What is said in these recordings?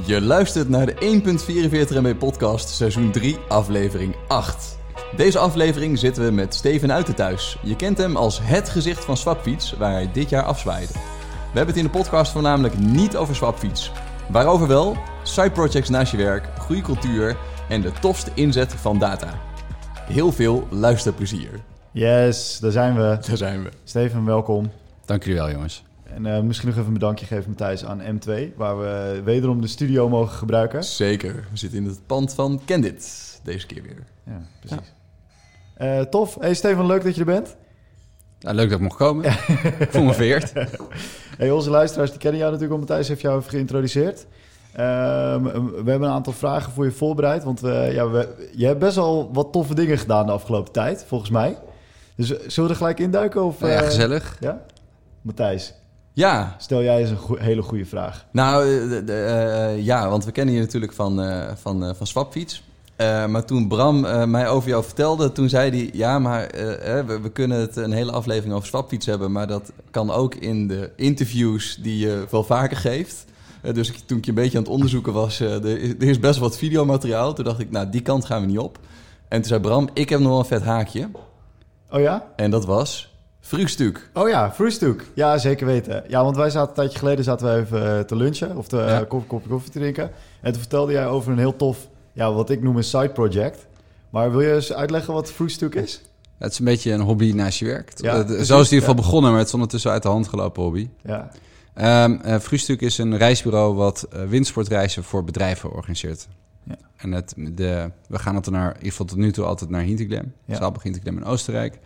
Je luistert naar de 1.44 MB podcast, seizoen 3, aflevering 8. Deze aflevering zitten we met Steven Uiten thuis. Je kent hem als het gezicht van Swapfiets, waar hij dit jaar afzwaaide. We hebben het in de podcast voornamelijk niet over Swapfiets. Waarover wel? Side projects naast je werk, goede cultuur en de tofste inzet van data. Heel veel luisterplezier. Yes, daar zijn we. Daar zijn we. Steven, welkom. Dank jullie wel, jongens. En eh, misschien nog even een bedankje geven, Matthijs, aan M2, waar we wederom de studio mogen gebruiken. Zeker. We zitten in het pand van Candid. Deze keer weer. Ja, precies. Eh, tof. Hey Steven, leuk dat je er bent. Nou, leuk dat ik mocht komen. ik voel me vereerd. Hey, onze luisteraars die kennen jou natuurlijk, want Matthijs heeft jou even geïntroduceerd. Ehm, we hebben een aantal vragen voor je voorbereid, want we, ja, we, je hebt best wel wat toffe dingen gedaan de afgelopen tijd, volgens mij. Dus eh, zullen we er gelijk induiken? Of, ja, eh, gezellig. Ja? Matthijs, Ja, stel jij eens een hele goede vraag. Nou, eh, de- de, eh, ja, want we kennen je natuurlijk van, eh, van, van Swapfiets. Maar toen Bram mij over jou vertelde, toen zei hij... Ja, maar we, we kunnen het een hele aflevering over Swapfiets hebben... maar dat kan ook in de interviews die je wel vaker geeft. Dus toen ik je een beetje aan het onderzoeken was... er, is, er is best wat videomateriaal. Toen dacht ik, nou, die kant gaan we niet op. En toen zei Bram, ik heb nog wel een vet haakje. Oh ja? En dat was... Vraagstuk. Oh ja, Vroestuk. Ja, zeker weten. Ja, want wij zaten een tijdje geleden zaten we even eh, te lunchen of te Ja. eh, kop- kopje koffie te drinken. En toen vertelde jij over een heel tof, ja, wat ik noem een side project. Maar wil je eens uitleggen wat Vroestuk is? Het is een beetje een hobby naast je werk. Ja, precies, Zo is het in ieder geval begonnen, maar het is ondertussen uit de hand gelopen hobby. Ja, Ehm eh, Vroegstuk is een reisbureau wat eh, windsportreizen voor bedrijven organiseert. Ja. En het, de, we gaan het er naar, in ieder geval tot nu toe altijd naar Hinterglemm. Ja. Zaalbach Hinterglemm in Oostenrijk.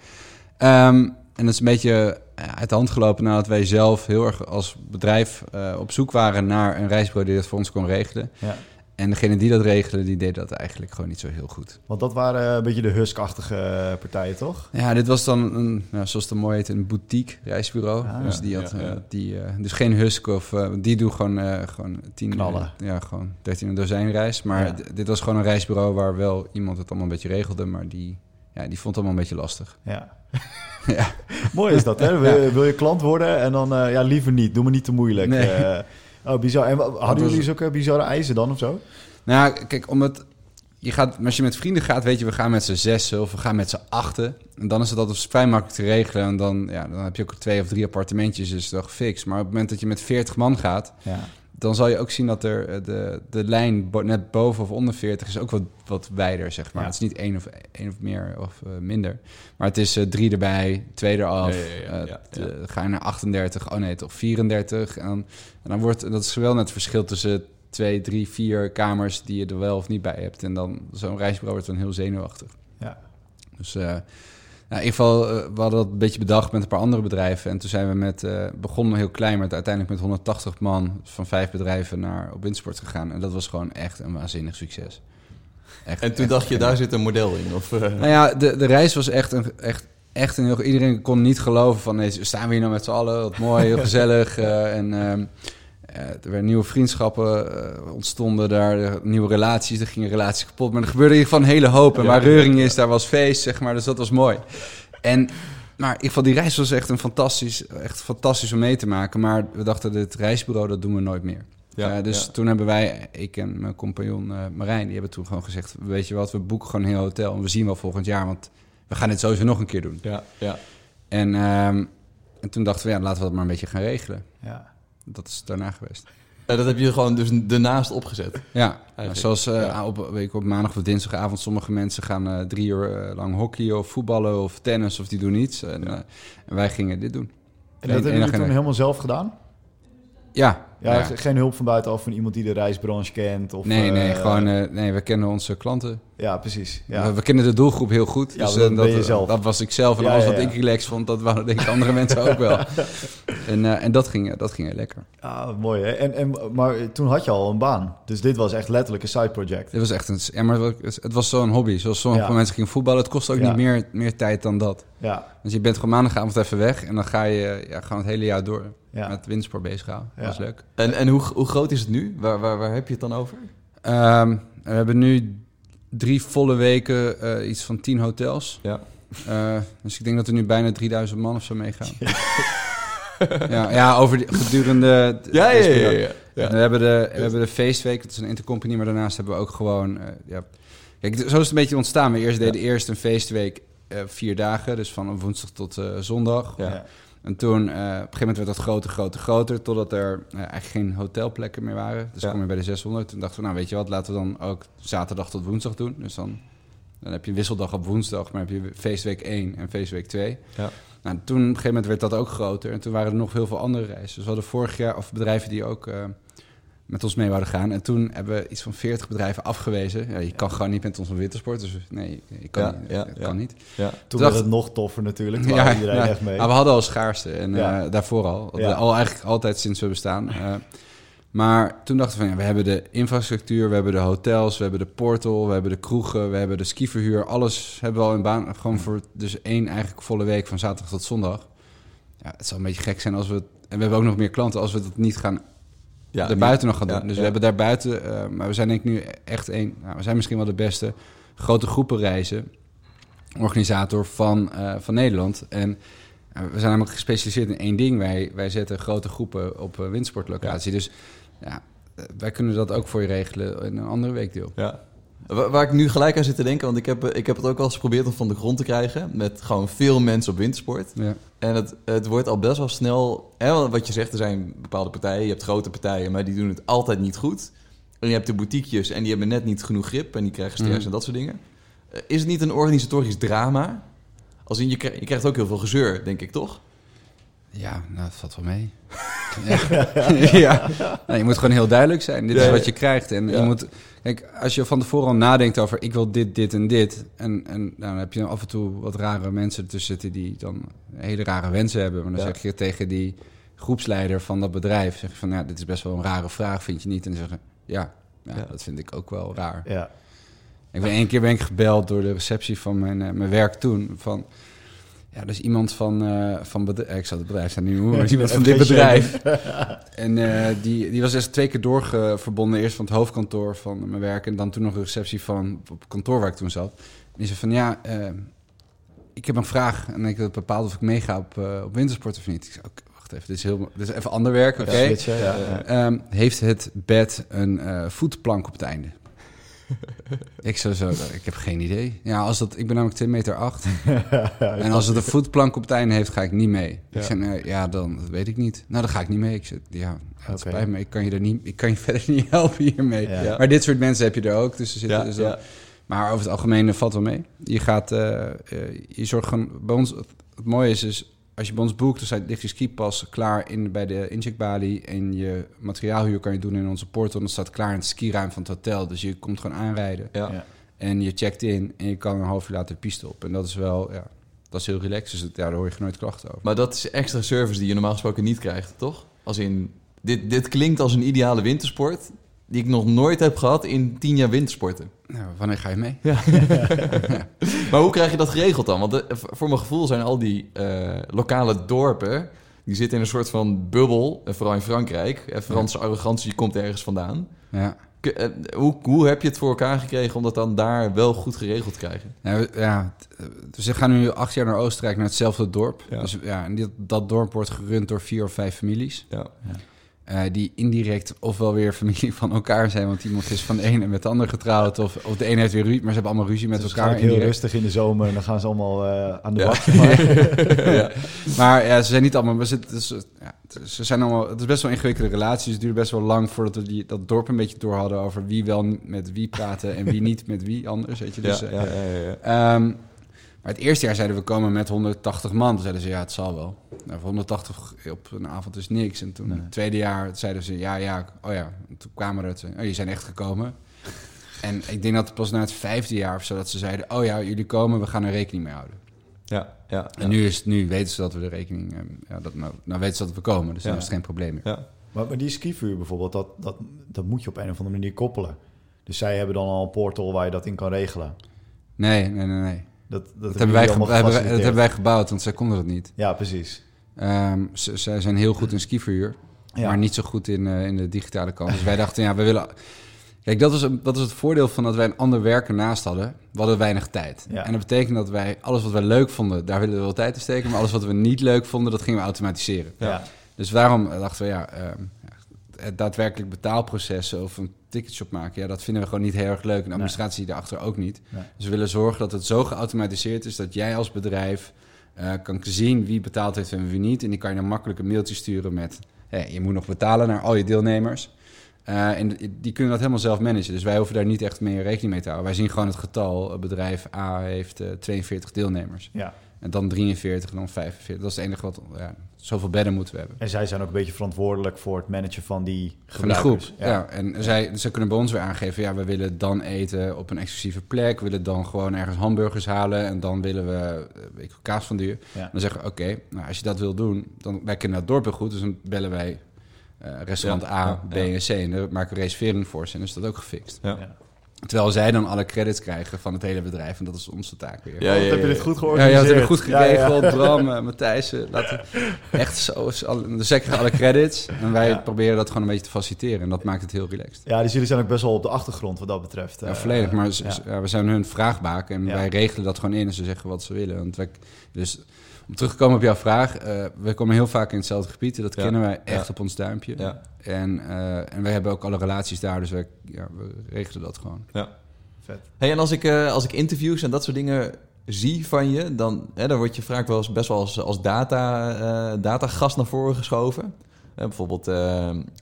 Ehm, en dat is een beetje eh, uit de hand gelopen nadat wij zelf heel erg als bedrijf eh, op zoek waren naar een reisbureau die dat voor ons kon regelen. ja. En degene die dat regelde, die deed dat eigenlijk gewoon niet zo heel goed. Want dat waren een beetje de Husk-achtige eh, partijen, toch? Ja, dit was dan, een, nou, zoals het mooi heet, een boutique reisbureau. Ah, dus, die had, ja, ja. eh, die, eh, dus geen Husk of... eh, die doen gewoon, eh, gewoon tien... Knallen. eh, ja, gewoon 13 een dozijn reis. Maar dit was gewoon een reisbureau waar wel iemand het allemaal een beetje regelde. Maar die, ja, die vond het allemaal een beetje lastig. Ja. ja. Mooi is dat, hè? Wil, wil je klant worden en dan, eh, ja, liever niet. Doe me niet te moeilijk. Nee. Eh, oh, bizar. En hadden was- jullie zulke bizarre eisen dan of zo? Nou, kijk, omdat... Je gaat, als je met vrienden gaat, weet je, we gaan met z'n zessen of we gaan met z'n achten. En dan is het altijd vrij makkelijk te regelen. En dan, ja, dan heb je ook twee of drie appartementjes, dus dat gefixt. Maar op het moment dat je met 40 man gaat, Ja. Dan zal je ook zien dat er eh, de, de lijn bo- net boven of onder 40 is ook wat, wat wijder, zeg maar. Ja. Het is niet één of, één of meer of eh, minder. Maar het is eh, drie erbij, twee eraf. Ja, ja, ga je naar 38, oh nee, toch 34. En dan, en dan wordt, dat is wel net het verschil tussen twee, drie, vier kamers die je er wel of niet bij hebt. En dan zo'n reisbureau wordt dan heel zenuwachtig. Ja. Dus nou, in ieder geval, eh, we hadden dat een beetje bedacht met een paar andere bedrijven. En toen zijn we met, eh begonnen heel klein, maar uiteindelijk met 180 man van vijf bedrijven naar op windsport gegaan. En dat was gewoon echt een waanzinnig succes. Echt, En toen echt dacht je, daar zit een model in? Of, eh, Nou ja, de, de reis was echt een, echt, echt een heel... Iedereen kon niet geloven van... Nee, staan we hier nou met z'n allen? Wat mooi, heel gezellig. en ehm, eh, er werden nieuwe vriendschappen eh, ontstonden daar. er- nieuwe relaties, er gingen relaties kapot. Maar er gebeurde in ieder geval een hele hoop. En waar ja, reuring ja. is, daar was feest, zeg maar. Dus dat was mooi. En... Maar in ieder geval, die reis was echt een fantastisch, echt fantastisch om mee te maken. Maar we dachten, dit reisbureau, dat doen we nooit meer. Ja, Eh, dus ja. toen hebben wij, ik en mijn compagnon eh, Marijn, die hebben toen gewoon gezegd: Weet je wat, we boeken gewoon een heel hotel en we zien wel volgend jaar, want we gaan dit sowieso nog een keer doen. ja, ja. En, ehm, en toen dachten we: ja, laten we dat maar een beetje gaan regelen. Ja. Dat is daarna geweest. Eh, dat heb je gewoon dus ernaast opgezet. Ja, Eigenlijk, zoals eh, ja. op, weet ik, op maandag of dinsdagavond, sommige mensen gaan eh, drie uur eh, lang hockeyen of voetballen of tennis of die doen iets. En, eh, wij gingen dit doen. En dat hebben jullie toen helemaal zelf gedaan? Ja, Ja, ja. ge- geen hulp van buitenaf van iemand die de reisbranche kent? Of, nee, nee, eh, gewoon, eh, nee, we kennen onze klanten. Ja, precies. Ja. We, we kennen de doelgroep heel goed. Ja, dus dat eh, je zelf. dat was ik zelf. En Ja, alles wat ik relaxed vond, dat waren denk ik andere mensen ook wel. En, en dat, ging, dat ging heel lekker. Ah, mooi hè. En, en, maar toen had je al een baan. Dus dit was echt letterlijk een side project. Het was echt een... Ja, maar het was zo'n hobby. Zoals sommige mensen gingen voetballen. Het kost ook niet meer, meer tijd dan dat. Ja, Dus je bent gewoon maandagavond even weg. En dan ga je ja, gewoon het hele jaar door met windsport bezig houden. Dat is leuk. En, en hoe, hoe groot is het nu? Waar, waar, waar heb je het dan over? Ehm, we hebben nu drie volle weken eh, iets van tien hotels. Ja. Eh, dus ik denk dat er nu bijna 3000 man of zo meegaan. ja, ja, over die, gedurende... Ja, ja, ja. ja, ja. Ja. We, hebben de, we hebben de feestweek, dat is een intercompany, maar daarnaast hebben we ook gewoon... eh, ja. Kijk, zo is het een beetje ontstaan. We eerst deden eerst een feestweek eh, vier dagen, dus van woensdag tot eh, zondag. Ja. En toen, eh, op een gegeven moment werd dat groter, groter, groter, totdat er eh, eigenlijk geen hotelplekken meer waren. Dus Ja. kom je bij de 600. Toen dachten we, nou weet je wat, laten we dan ook zaterdag tot woensdag doen. Dus dan, dan heb je een wisseldag op woensdag, maar heb je feestweek 1 en feestweek 2. Ja. Nou, toen op een gegeven moment werd dat ook groter. En toen waren er nog heel veel andere reizen. Dus we hadden vorig jaar, of bedrijven die ook eh, met ons mee wouden gaan. En toen hebben we iets van 40 bedrijven afgewezen. Ja, je kan gewoon niet met ons een wintersport. Dus nee, je kan, Ja, niet, ja, het ja. kan niet. Ja. Toen Dacht- werd het nog toffer natuurlijk. Toen ja, iedereen echt mee. Maar we hadden al schaarste en eh, daarvoor al. Al eigenlijk altijd sinds we bestaan. Eh, maar toen dachten we van ja, we hebben de infrastructuur, we hebben de hotels, we hebben de portal, we hebben de kroegen, we hebben de skiverhuur. Alles hebben we al in baan. Gewoon voor dus één eigenlijk volle week van zaterdag tot zondag. Ja, het zal een beetje gek zijn als we het, en we hebben ook nog meer klanten als we dat niet gaan Ja, daarbuiten nog gaan doen. Dus we hebben daarbuiten, eh, maar we zijn denk ik nu echt een, nou, we zijn misschien wel de beste grote groepenreizen organisator van, eh, van Nederland. En eh, we zijn namelijk gespecialiseerd in één ding. Wij, wij zetten grote groepen op windsportlocatie. Dus ja, wij kunnen dat ook voor je regelen in een andere weekdeel. Ja. Wa- Waar ik nu gelijk aan zit te denken, want ik heb, ik heb het ook wel eens geprobeerd om van de grond te krijgen. Met gewoon veel mensen op wintersport. Ja. En het, het wordt al best wel snel. Hè, wat je zegt, er zijn bepaalde partijen. Je hebt grote partijen, maar die doen het altijd niet goed. En je hebt de boutiquejes en die hebben net niet genoeg grip. En die krijgen stress Mhm. en dat soort dingen. Eh, Is het niet een organisatorisch drama? Als in, je, krijgt, je krijgt ook heel veel gezeur, denk ik, toch? Ja, nou, dat valt wel mee. ja. ja. Nou, je moet gewoon heel duidelijk zijn. Dit is wat je krijgt. En je moet, kijk, als je van tevoren al nadenkt over ik wil dit, dit en dit. En, en nou, dan heb je af en toe wat rare mensen ertussen zitten die dan hele rare wensen hebben. Maar dan zeg je tegen die groepsleider van dat bedrijf, zeg je van ja, dit is best wel een rare vraag, vind je niet? En dan zeggen ja, ja, Ja. dat vind ik ook wel raar. Ja. Ik ben één keer ben ik gebeld door de receptie van mijn, eh, mijn werk toen. Van, ja, dus iemand van, eh van bedrijf, ik zal het bedrijf zijn maar is iemand van dit bedrijf. En eh, die, die was eerst twee keer doorverbonden. Eerst van het hoofdkantoor van mijn werk en dan toen nog de receptie van op het kantoor waar ik toen zat. En die zei van ja, eh, ik heb een vraag en ik wil bepaald of ik meega op, eh, op wintersport of niet. Ik zei, wacht even, dit is, heel, dit is even ander werk, oké. Ja, ja. Ehm, heeft het bed een eh, voetplank op het einde? ik zo zo, ik heb geen idee. Ja, als dat, ik ben namelijk 2 meter 8. en als het een voetplank op het einde heeft, ga ik niet mee. Ja. Ik zei, nee, ja, dan dat weet ik niet. Nou, dan ga ik niet mee. Ik zei, ja, het spijt me, ik kan je er niet, ik kan je verder niet helpen hiermee. Ja. Ja. Maar dit soort mensen heb je er ook. Dus er zitten, Ja, dus dan- ja. Maar over het algemeen eh, valt wel mee. Je gaat, eh, eh, je zorgt gewoon, bij ons, het, het mooie is dus, als je bij ons boekt, dan staat- ligt je skipas klaar in, bij de incheckbalie. En je materiaalhuur kan je doen in onze portal. Dan staat klaar in het skiruim van het hotel. Dus je komt gewoon aanrijden. Ja. Ja. En je checkt in en je kan een half uur later de piste op. En dat is wel, ja, dat is heel relaxed. Dus het- ja, daar hoor je nooit klachten over. Maar dat is extra service die je normaal gesproken niet krijgt, toch? Als in, dit, dit klinkt als een ideale wintersport die ik nog nooit heb gehad in tien jaar wintersporten. Nou, wanneer ga je mee? Maar hoe krijg je dat geregeld dan? Want eh, voor mijn gevoel zijn al die eh, lokale dorpen... die zitten in een soort van bubbel, eh, vooral in Frankrijk. Franse arrogantie komt ergens vandaan. Ja. Hoe, hoe heb je het voor elkaar gekregen om dat dan daar wel goed geregeld te krijgen? Ja, ja, dus we gaan nu acht jaar naar Oostenrijk, naar hetzelfde dorp. Ja. Dus ja, en dit, dat dorp wordt gerund door vier of vijf families. Ja. Eh, die indirect ofwel weer familie van elkaar zijn, want iemand is van de ene met de ander getrouwd. Of, of de een heeft weer ruzie, maar ze hebben allemaal ruzie met Het is elkaar. waarschijnlijk heel rustig in de zomer en dan gaan ze allemaal eh, aan de Ja. bak. Maar. ja. Maar ja, ze zijn niet allemaal. We zitten, dus, ja, het is- ze zijn allemaal. Het is best wel een ingewikkelde relatie. Dus het duurde best wel lang voordat we die, dat dorp een beetje door hadden over wie wel met wie praten en wie niet met wie anders. Weet je. Dus, ja, eh, ja, ja, ja, ja. Maar het eerste jaar zeiden we komen met 180 man. Toen zeiden ze ja, het zal wel. Nou, voor 180 op een avond is niks. En toen Nee. het tweede jaar zeiden ze ja, ja, oh ja. En toen kwamen er, oh, je zijn echt gekomen. En ik denk dat pas na het vijfde jaar of zo dat ze zeiden, oh ja, jullie komen, we gaan er rekening mee houden. ja, ja, En nu, is, nu weten ze dat we de rekening, ehm, ja, dat, nou, nou weten ze dat we komen, dus dan Ja. is het geen probleem meer. ja. Maar, maar die skivuur bijvoorbeeld, dat, dat, dat moet je op een of andere manier koppelen. Dus zij hebben dan al een portal waar je dat in kan regelen. Nee, nee, nee, nee. Dat, dat, Dat, hebben wij, allemaal hebben wij- dat gefaciliteerd. hebben wij gebouwd, want zij konden dat niet. Ja, precies. Ze, zij zijn heel goed in skiverhuur. Ja. maar niet zo goed in, eh, in de digitale kant. Dus wij dachten, ja, we willen... Kijk, dat is, een, dat is het voordeel van dat wij een ander werk ernaast hadden. We hadden weinig tijd. Ja. En dat betekent dat wij alles wat wij leuk vonden, daar willen we wel tijd in steken. Maar alles wat we niet leuk vonden, dat gingen we automatiseren. Ja. Dus daarom dachten we, ja, ehm, ja, het daadwerkelijk betaalproces of een ticketshop maken, ja, dat vinden we gewoon niet heel erg leuk. En de administratie daarachter ook niet. Nee. Dus we willen zorgen dat het zo geautomatiseerd is dat jij als bedrijf eh, kan zien wie betaald heeft en wie niet. En die kan je dan makkelijk een mailtje sturen met: hey, je moet nog betalen naar al je deelnemers. Eh, en die kunnen dat helemaal zelf managen. Dus wij hoeven daar niet echt meer rekening mee te houden. Wij zien gewoon het getal. eh, Bedrijf A heeft eh, 42 deelnemers. Ja. En dan 43 en dan 45. Dat is het enige wat... Ja, zoveel bedden moeten we hebben. En zij zijn ook een beetje verantwoordelijk voor het managen van die Van de groep. Ja. En zij, zij kunnen bij ons weer aangeven... ja, we willen dan eten op een exclusieve plek. We willen dan gewoon ergens hamburgers halen. En dan willen we eh, weet ik, kaas van duur. Ja. Dan zeggen we, oké, nou, als je dat wil doen... dan wij kennen dat dorp heel goed. Dus dan bellen wij eh, restaurant Ja, A, ja, B en C. En daar maken we reservering voor ze. En is dat ook gefixt. Ja. Ja. Terwijl zij dan alle credits krijgen van het hele bedrijf. En dat is onze taak weer. Ja, ja, heb je ja, dit goed Ja, georganiseerd? je had het goed Ja, ja. geregeld. Bram, eh, Matthijs, eh, laten echt zo. Dus zij krijgen alle credits. En wij Ja. proberen dat gewoon een beetje te faciliteren. En dat maakt het heel relaxed. Ja, dus jullie zijn ook best wel op de achtergrond wat dat betreft. Ja, Eh, volledig. Maar ja. ja, we zijn hun vraagbaak. En Ja. wij regelen dat gewoon in. En ze zeggen wat ze willen. Want wij, dus om terug te komen op jouw vraag. eh, we komen heel vaak in hetzelfde gebied. Dat Ja. kennen wij echt Ja. op ons duimpje. Ja. En, eh, en wij hebben ook alle relaties daar. Dus wij, ja, we regelen dat gewoon. Ja. Vet. Hey, en als ik, eh, als ik interviews en dat soort dingen zie van je, dan, hè, dan word je vaak wel eens best wel als, als data, datagast naar voren geschoven. Bijvoorbeeld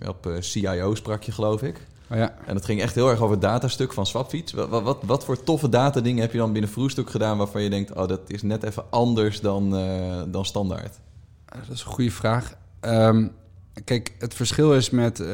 op CIO sprak je, geloof ik. Oh ja. En dat ging echt heel erg over het datastuk van Swapfiets. Wat, wat, wat, voor toffe datadingen heb je dan binnen Vroestuk gedaan waarvan je denkt, oh, dat is net even anders dan, eh, dan standaard? Ah, Dat is een goede vraag. Ehm, kijk, het verschil is met, eh,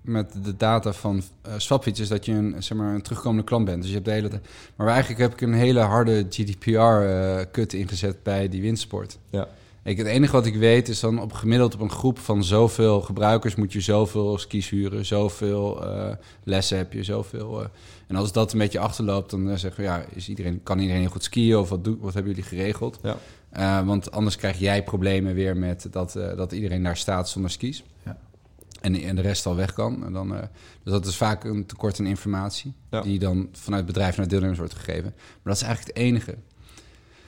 met de data van eh Swapfiets is dat je een, zeg maar, een terugkomende klant bent. Dus je hebt de hele tijd... Maar eigenlijk heb ik een hele harde GDPR-cut ingezet bij die windsport. Ja. Ik, het enige wat ik weet is dan op gemiddeld op een groep van zoveel gebruikers moet je zoveel skis huren, zoveel eh, lessen heb je, zoveel. eh. en als dat een beetje achterloopt, dan eh, zeggen we ja, is iedereen, kan iedereen heel goed skiën of wat, wat hebben jullie geregeld? Ja. Want anders krijg jij problemen weer met dat, dat iedereen daar staat zonder skis. Ja. En, en de rest al weg kan. En dan, dus dat is vaak een tekort aan informatie. Ja. Die dan vanuit het bedrijf naar deelnemers wordt gegeven. Maar dat is eigenlijk het enige.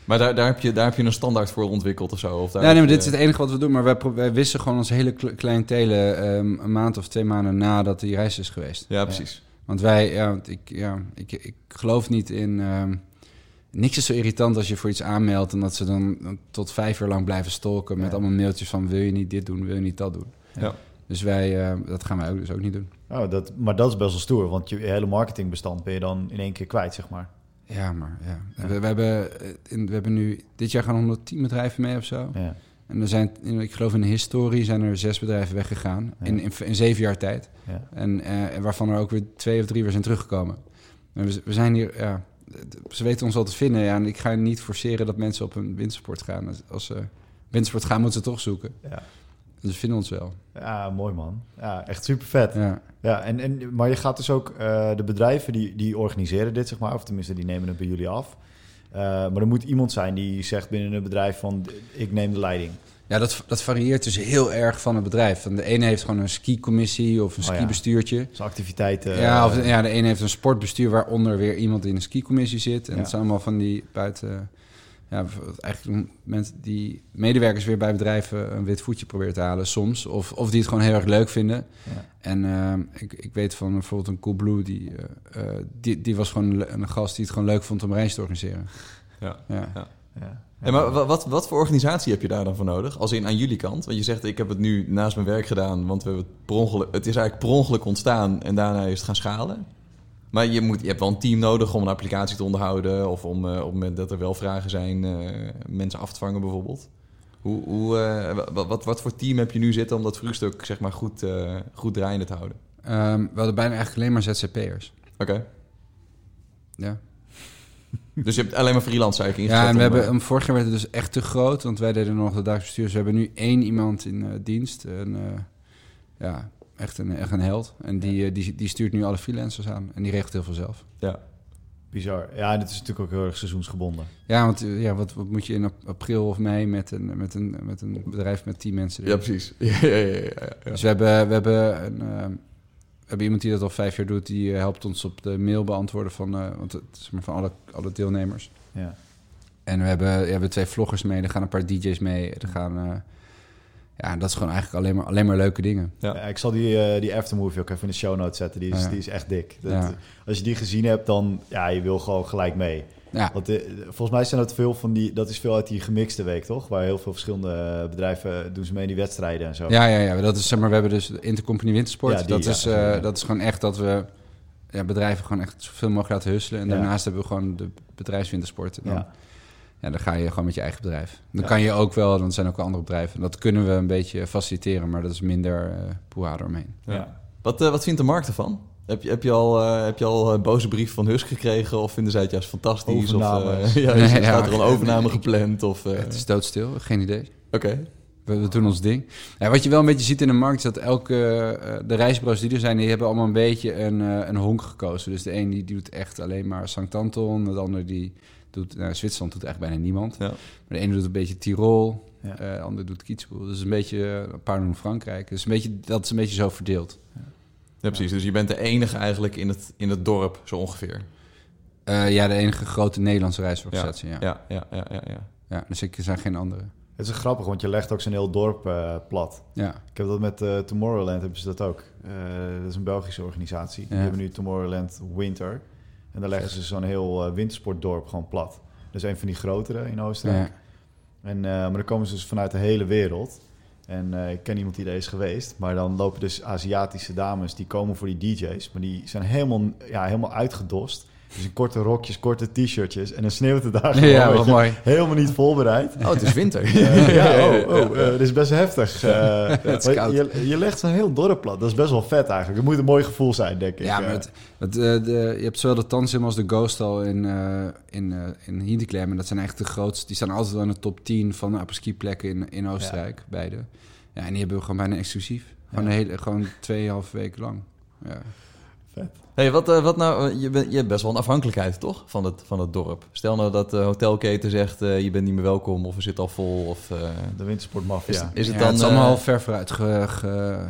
Maar daar, daar, heb je, daar heb je een standaard voor ontwikkeld of zo? Of daar Ja, nee, maar dit is het enige wat we doen. Maar wij, wij wisten gewoon onze hele kle- cliëntelen ehm, een maand of twee maanden nadat die reis is geweest. Ja, precies. Want wij, ja, want ik, ja, ik, ik geloof niet in... ehm, niks is zo irritant als je voor iets aanmeldt... en dat ze dan tot vijf uur lang blijven stalken... met Ja. allemaal mailtjes van wil je niet dit doen, wil je niet dat doen. Ja. Dus wij, eh, dat gaan wij ook, dus ook niet doen. Oh, dat, maar dat is best wel stoer, want je hele marketingbestand ben je dan in één keer kwijt, zeg maar. Ja, maar ja. We, we, hebben, eh, in, we hebben nu... Dit jaar gaan 110 bedrijven mee of zo. Ja. En er zijn, ik geloof in de historie zijn er zes bedrijven weggegaan. Ja. In, in, in zeven jaar tijd. Ja. En, eh, waarvan er ook weer twee of drie weer zijn teruggekomen. En we, we zijn hier, ja, ze weten ons wel te vinden. Ja, en ik ga niet forceren dat mensen op een windsport gaan. Als, als ze windsport gaan, moeten ze toch zoeken. Ja. Dus ze vinden ons wel. ja, mooi man. Ja, echt super vet. Ja. Ja. en, en, maar je gaat dus ook, eh, de bedrijven die, die organiseren dit, zeg maar, of tenminste die nemen het bij jullie af. Eh, maar er moet iemand zijn die zegt binnen een bedrijf van, ik neem de leiding. Ja, dat, dat varieert dus heel erg van het bedrijf. Van de ene heeft gewoon een skicommissie of een Oh ja. skibestuurtje. Dus activiteiten. ja, of, eh, ja, de ene heeft een sportbestuur waaronder weer iemand in een skicommissie zit. En Ja. het zijn allemaal van die buiten... Ja, eigenlijk mensen die medewerkers weer bij bedrijven een wit voetje proberen te halen soms. Of, of die het gewoon heel erg leuk vinden. Ja. En ehm, ik, ik weet van bijvoorbeeld een Coolblue, die, eh, eh, die, die was gewoon een, gast die het gewoon leuk vond om reis te organiseren. Ja. Ja. ja. Hey, maar wa- wat, wat voor organisatie heb je daar dan voor nodig? Als in aan jullie kant? Want je zegt, ik heb het nu naast mijn werk gedaan, want we hebben het, per ongeluk, het is eigenlijk per ongeluk ontstaan en daarna is het gaan schalen. Maar je, moet, je hebt wel een team nodig om een applicatie te onderhouden of om eh, op het moment dat er wel vragen zijn, eh, mensen af te vangen bijvoorbeeld. Hoe, hoe, eh, wa- wat, wat, voor team heb je nu zitten om dat vroegstuk zeg maar, goed, goed draaiende te houden? Ehm, we hadden bijna eigenlijk alleen maar ZZP'ers. Oké. Ja. Dus je hebt alleen maar freelance eigenlijk ingezet? Ja, en we om, hebben, um, vorig jaar werd het dus echt te groot, want wij deden nog de dagelijks bestuur. Dus we hebben nu één iemand in dienst. En, eh, ja, echt een, echt een held. En die, eh, die, die stuurt nu alle freelancers aan. En die regelt heel veel zelf. ja. Bizar. Ja, het is natuurlijk ook heel erg seizoensgebonden. Ja, want eh, ja, wat, wat moet je in ap- april of mei met een, met een, met een bedrijf met tien mensen doen? ja, precies. Ja, ja, ja, ja, ja. Dus we hebben, we, hebben een, eh, we hebben iemand die dat al vijf jaar doet. Die helpt ons op de mail beantwoorden van, eh, want het, zeg maar van alle, alle deelnemers. Ja. En we hebben, ja, we hebben twee vloggers mee. Er gaan een paar DJ's mee. Er gaan... eh, ja, dat is gewoon eigenlijk alleen maar, alleen maar leuke dingen. Ja. Ja, ik zal die, eh, die aftermovie ook even in de show notes zetten. Die is, Ja. die is echt dik. Dat- Ja. Als je die gezien hebt, dan ja, je wil gewoon gelijk mee. Ja, Want eh, volgens mij zijn dat veel van die, dat is veel uit die gemixte week, toch? Waar heel veel verschillende bedrijven doen ze mee in die wedstrijden en zo. ja, ja, ja, dat is, zeg maar, we hebben dus de Intercompany Wintersport. Ja, die, dat, ja, is, eh, dat is gewoon echt dat we ja, bedrijven gewoon echt zoveel mogelijk laten husselen. En Ja. daarnaast hebben we gewoon de bedrijfswintersport. Dan, ja. Ja. dan ga je gewoon met je eigen bedrijf. Dan Ja. kan je ook wel, dan zijn ook wel andere bedrijven. Dat kunnen we een beetje faciliteren, maar dat is minder uh, poeha eromheen. Ja. Wat, eh, wat vindt de markt ervan? Heb je, heb je al, eh, heb je al een boze brief van Husk gekregen? Of vinden zij het juist fantastisch? Of, Overname. eh, ja, Nee, staat ja. er een overname gepland? Of, eh, Het is doodstil, geen idee. Oké. We, we doen ons ding. Ja, wat je wel een beetje ziet in de markt is dat elke eh, de reisbureaus die er zijn, die hebben allemaal een beetje een, eh, een honk gekozen. Dus de een die doet echt alleen maar Sankt Anton, de ander die doet nou, Zwitserland doet eigenlijk bijna niemand. Ja. Maar de ene doet een beetje Tirol, Ja. eh, de ander doet Kitzbühel. Dus een beetje eh, een paar doen Frankrijk. Dus een beetje, dat is een beetje zo verdeeld. Ja, precies. Dus je bent de enige eigenlijk in het, in het dorp, zo ongeveer. Eh, ja, de enige grote Nederlandse reisorganisatie. Ja, ja. Ja, ja, ja, ja. ja. dus ik er zijn geen andere. Het is grappig, want je legt ook zo'n heel dorp eh, plat. Ja, Ik heb dat met eh, Tomorrowland, hebben ze dat ook. Eh, dat is een Belgische organisatie. Die Ja. hebben nu Tomorrowland Winter. En daar leggen ze zo'n heel eh, wintersportdorp gewoon plat. Dat is een van die grotere in Oostenrijk. ja. En, eh, maar dan komen ze dus vanuit de hele wereld. En eh, ik ken iemand die er is geweest. Maar dan lopen dus Aziatische dames die komen voor die DJ's. Maar die zijn helemaal, ja, helemaal uitgedost. Dus in korte rokjes, korte t-shirtjes. En dan sneeuwt het daar gewoon. ja wat mooi. Helemaal niet voorbereid. Oh, het is winter. Eh, ja, oh, oh eh, dat is best heftig. Eh, Het is koud. Je, je legt zo'n heel dorp plat. Dat is best wel vet eigenlijk. Het moet een mooi gevoel zijn, denk ik. Ja, maar Eh, het, het, eh, de, je hebt zowel de Tansim als de Ghost al in, eh in, eh in Hinterklem. En dat zijn echt de grootste. Die staan altijd wel in de top 10 van de apres-ski plekken in, in Oostenrijk, beide. Ja, en die hebben we gewoon bijna exclusief. Gewoon, Ja. een hele, gewoon tweeënhalf weken lang. Ja. Vet. Hey, wat, eh, wat nou, eh, je, bent, je hebt best wel een afhankelijkheid, toch? Van het, van het dorp. Stel nou dat de hotelketen zegt, eh, je bent niet meer welkom of we zitten al vol. Of, eh, De wintersportmafia. is, is het Ja, dan... het is allemaal al ver vooruit. Ge, ge-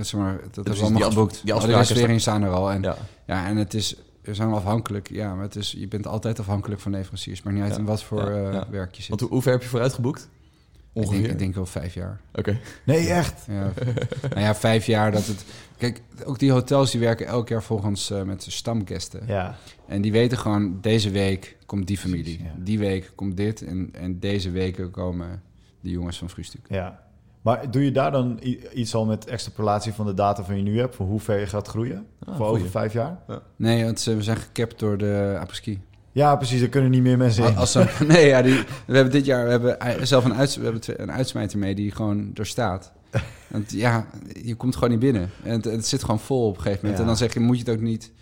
zeg maar, dat we allemaal die geboekt. die Al de afspraken reserveringen staan er al. En, ja. ja. en het is, we zijn wel afhankelijk. Ja, maar het is, je bent altijd afhankelijk van leveranciers. Maar niet uit Ja. in wat voor Ja, eh, ja. werk je zit. Want hoe, hoe ver heb je vooruit geboekt? Ik, denk, ik denk wel vijf jaar. Oké. Nee, echt. Ja, nou ja, vijf jaar dat het... Kijk, ook die hotels die werken elk jaar volgens uh, met stamgasten. Ja. En die weten gewoon, deze week komt die familie. Precies, ja. Die week komt dit. En, en deze weken komen de jongens van Vroegstuk. ja. Maar doe je daar dan iets al met extrapolatie van de data van je nu hebt? Voor hoe ver je gaat groeien? Ah, voor over vijf jaar? Nee, want ze- we zijn gecapt door de apres-ski. Ja, precies. Er kunnen niet meer mensen in. Als ze- nee, ja, die, we hebben dit jaar we hebben zelf een, uits, we hebben een uitsmijter mee die gewoon er staat. Want ja, je komt gewoon niet binnen. En het, het zit gewoon vol op een gegeven moment. Ja. En dan zeg je, moet je het ook niet,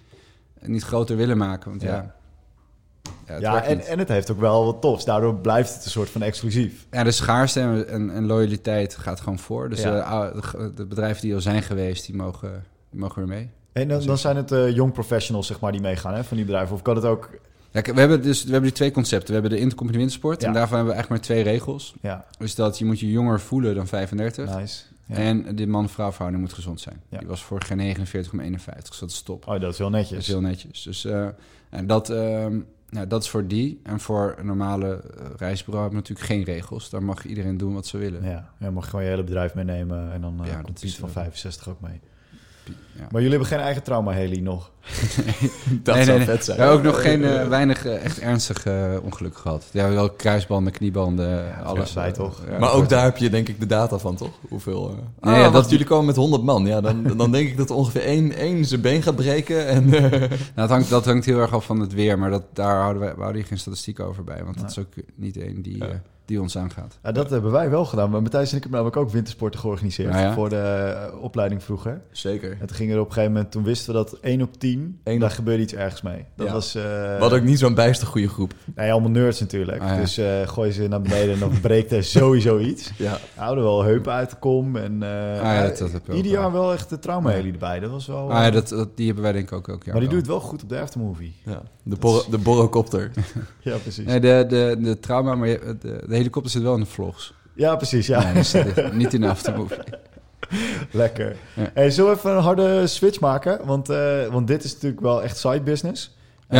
niet groter willen maken. Want ja, Ja. ja, het Ja, werkt en, niet. en het heeft ook wel wat tofs. Daardoor blijft het een soort van exclusief. Ja, de schaarste en, en, en loyaliteit gaat gewoon voor. Dus de, de bedrijven die al zijn geweest, die mogen, die mogen weer mee. En dan, dan zijn het eh young professionals zeg maar, die meegaan hè, van die bedrijven. Of kan het ook... Ja, we, hebben dus, we hebben die twee concepten. We hebben de intercompany wintersport. Ja. En daarvan hebben we eigenlijk maar twee regels. Ja, Dus dat je moet je jonger voelen dan 35. nice. Ja. En de man-vrouw verhouding moet gezond zijn. Ja. Die was vorig jaar 49,51. Dus dat is top. Oh, dat is heel Dat netjes. is heel netjes. Dus eh, en dat, ehm, nou, dat is voor die. En voor een normale eh, reisbureau hebben we natuurlijk geen regels. Daar mag iedereen doen wat ze willen. Ja, ja mag je gewoon je hele bedrijf meenemen en dan eh Ja, komt dat is, van eh, 65 ook mee. Ja. Maar jullie hebben geen eigen trauma-heli nog? Dat Nee, zou nee, nee. vet zijn. We hebben ook nog geen eh, weinig eh, echt ernstige eh, ongelukken gehad. Ja, wel kruisbanden, kniebanden, Ja, alles. bij eh, toch? ja, maar ook daar heb je denk ik de data van, toch? Hoeveel... Nee, ah, ja, wacht, dat- jullie komen met 100 man. Ja, dan, dan denk ik dat er ongeveer één, één zijn been gaat breken. En, Nou, dat, hangt, dat hangt heel erg af van het weer, maar dat, daar houden wij, we houden hier geen statistiek over bij. Want dat is ook niet één die, Ja. Die ons aangaat. Ja, dat hebben wij wel gedaan. Maar Matthijs en ik hebben namelijk ook wintersporten georganiseerd. Ja. Voor de eh, opleiding vroeger. Zeker. En toen ging er op een gegeven moment, toen wisten we dat 1 op 10, Eén daar op- gebeurde iets ergs mee. Dat Ja. was... eh We hadden ook niet zo'n bijster goede groep. Nee, allemaal nerds natuurlijk. Ah, ja. Dus eh gooi ze naar beneden en dan breekt er sowieso iets. Ja. We hadden wel heupen uit de kom. En eh, ja, dat- dat heb je ook ieder wel. jaar wel echt de trauma-heli erbij. Dat was wel... Ah, ja, dat, dat, die hebben wij denk ik ook elk jaar maar die wel. doet het wel goed op de aftermovie. ja. De, bor de borrocopter. Ja, precies. Nee, de, de, de trauma, maar je- de, de helikopter zit wel in de vlogs. Ja, precies. Ja, Nee, niet in de aftermovie. lekker. Ja. Hey, zullen we even een harde switch maken? Want, eh, want dit is natuurlijk wel echt side business. Eh,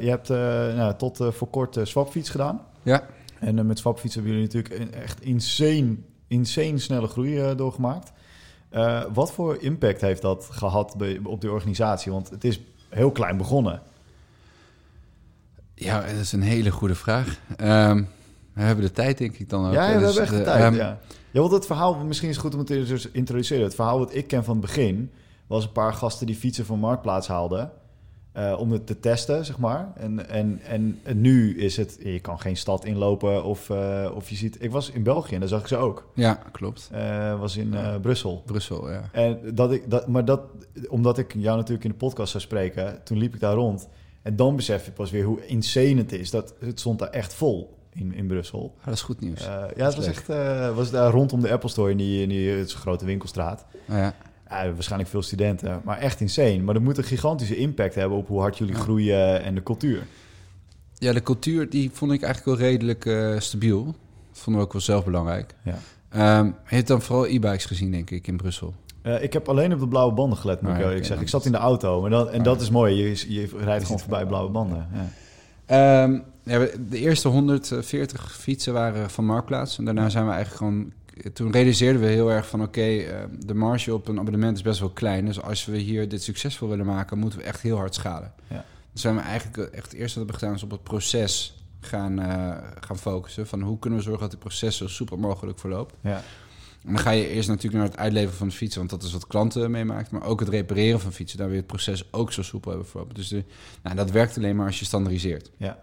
je hebt eh, nou, tot voor kort swapfiets gedaan. Ja. En met swapfiets hebben jullie natuurlijk een echt insane, insane snelle groei doorgemaakt. Wat voor impact heeft dat gehad bij, op de organisatie? Want het is heel klein begonnen. Ja, dat is een hele goede vraag. Ehm, we hebben de tijd, denk ik dan ook. Ja, ja, we Dus hebben echt de de, tijd. ehm, ja. ja, want het verhaal, misschien is het goed om het te introduceren. Het verhaal wat ik ken van het begin, was een paar gasten die fietsen van Marktplaats haalden. eh, om het te testen, zeg maar. En, en, en, en nu is het, je kan geen stad inlopen of, eh, of je ziet... Ik was in België en daar zag ik ze ook. Ja, klopt. Eh was in eh, Brussel. Brussel, ja. En dat ik, dat, maar dat, omdat ik jou natuurlijk in de podcast zou spreken, toen liep ik daar rond. En dan besef je pas weer hoe insane het is. Dat, het stond daar echt vol in, in Brussel. Ah, dat is goed nieuws. Eh, ja, het was leuk. echt eh, was daar rondom de Apple Store in die, in die het grote winkelstraat. Ah, ja. Ja, waarschijnlijk veel studenten, maar echt insane. Maar dat moet een gigantische impact hebben op hoe hard jullie groeien en de cultuur. ja, de cultuur die vond ik eigenlijk wel redelijk eh, stabiel. Dat vonden we ook wel zelf belangrijk. Ja. Ehm, je hebt dan vooral e-bikes gezien, denk ik, in Brussel. Ik heb alleen op de blauwe banden gelet, moet Ah, ik eerlijk oké, zeggen. Ik dan zat in de auto maar dan, en Ah, dat ja. is mooi. Je, je rijdt gewoon voorbij blauwe banden. Ja. Ehm, ja, de eerste 140 fietsen waren van Marktplaats. En daarna zijn we eigenlijk gewoon... Toen realiseerden we heel erg van... oké, eh, de marge op een abonnement is best wel klein. Dus als we hier dit succesvol willen maken... moeten we echt heel hard schalen. Ja. Dus zijn we eigenlijk echt het eerste wat we gedaan... is op het proces gaan, eh, gaan focussen. Van hoe kunnen we zorgen dat het proces zo soepel mogelijk verloopt. Ja. En dan ga je eerst natuurlijk naar het uitleveren van de fietsen, want dat is wat klanten meemaakt. Maar ook het repareren van fietsen, daar je het proces ook zo soepel hebben verlopen. Dus de, nou, dat werkt alleen maar als je standaardiseert. Ja.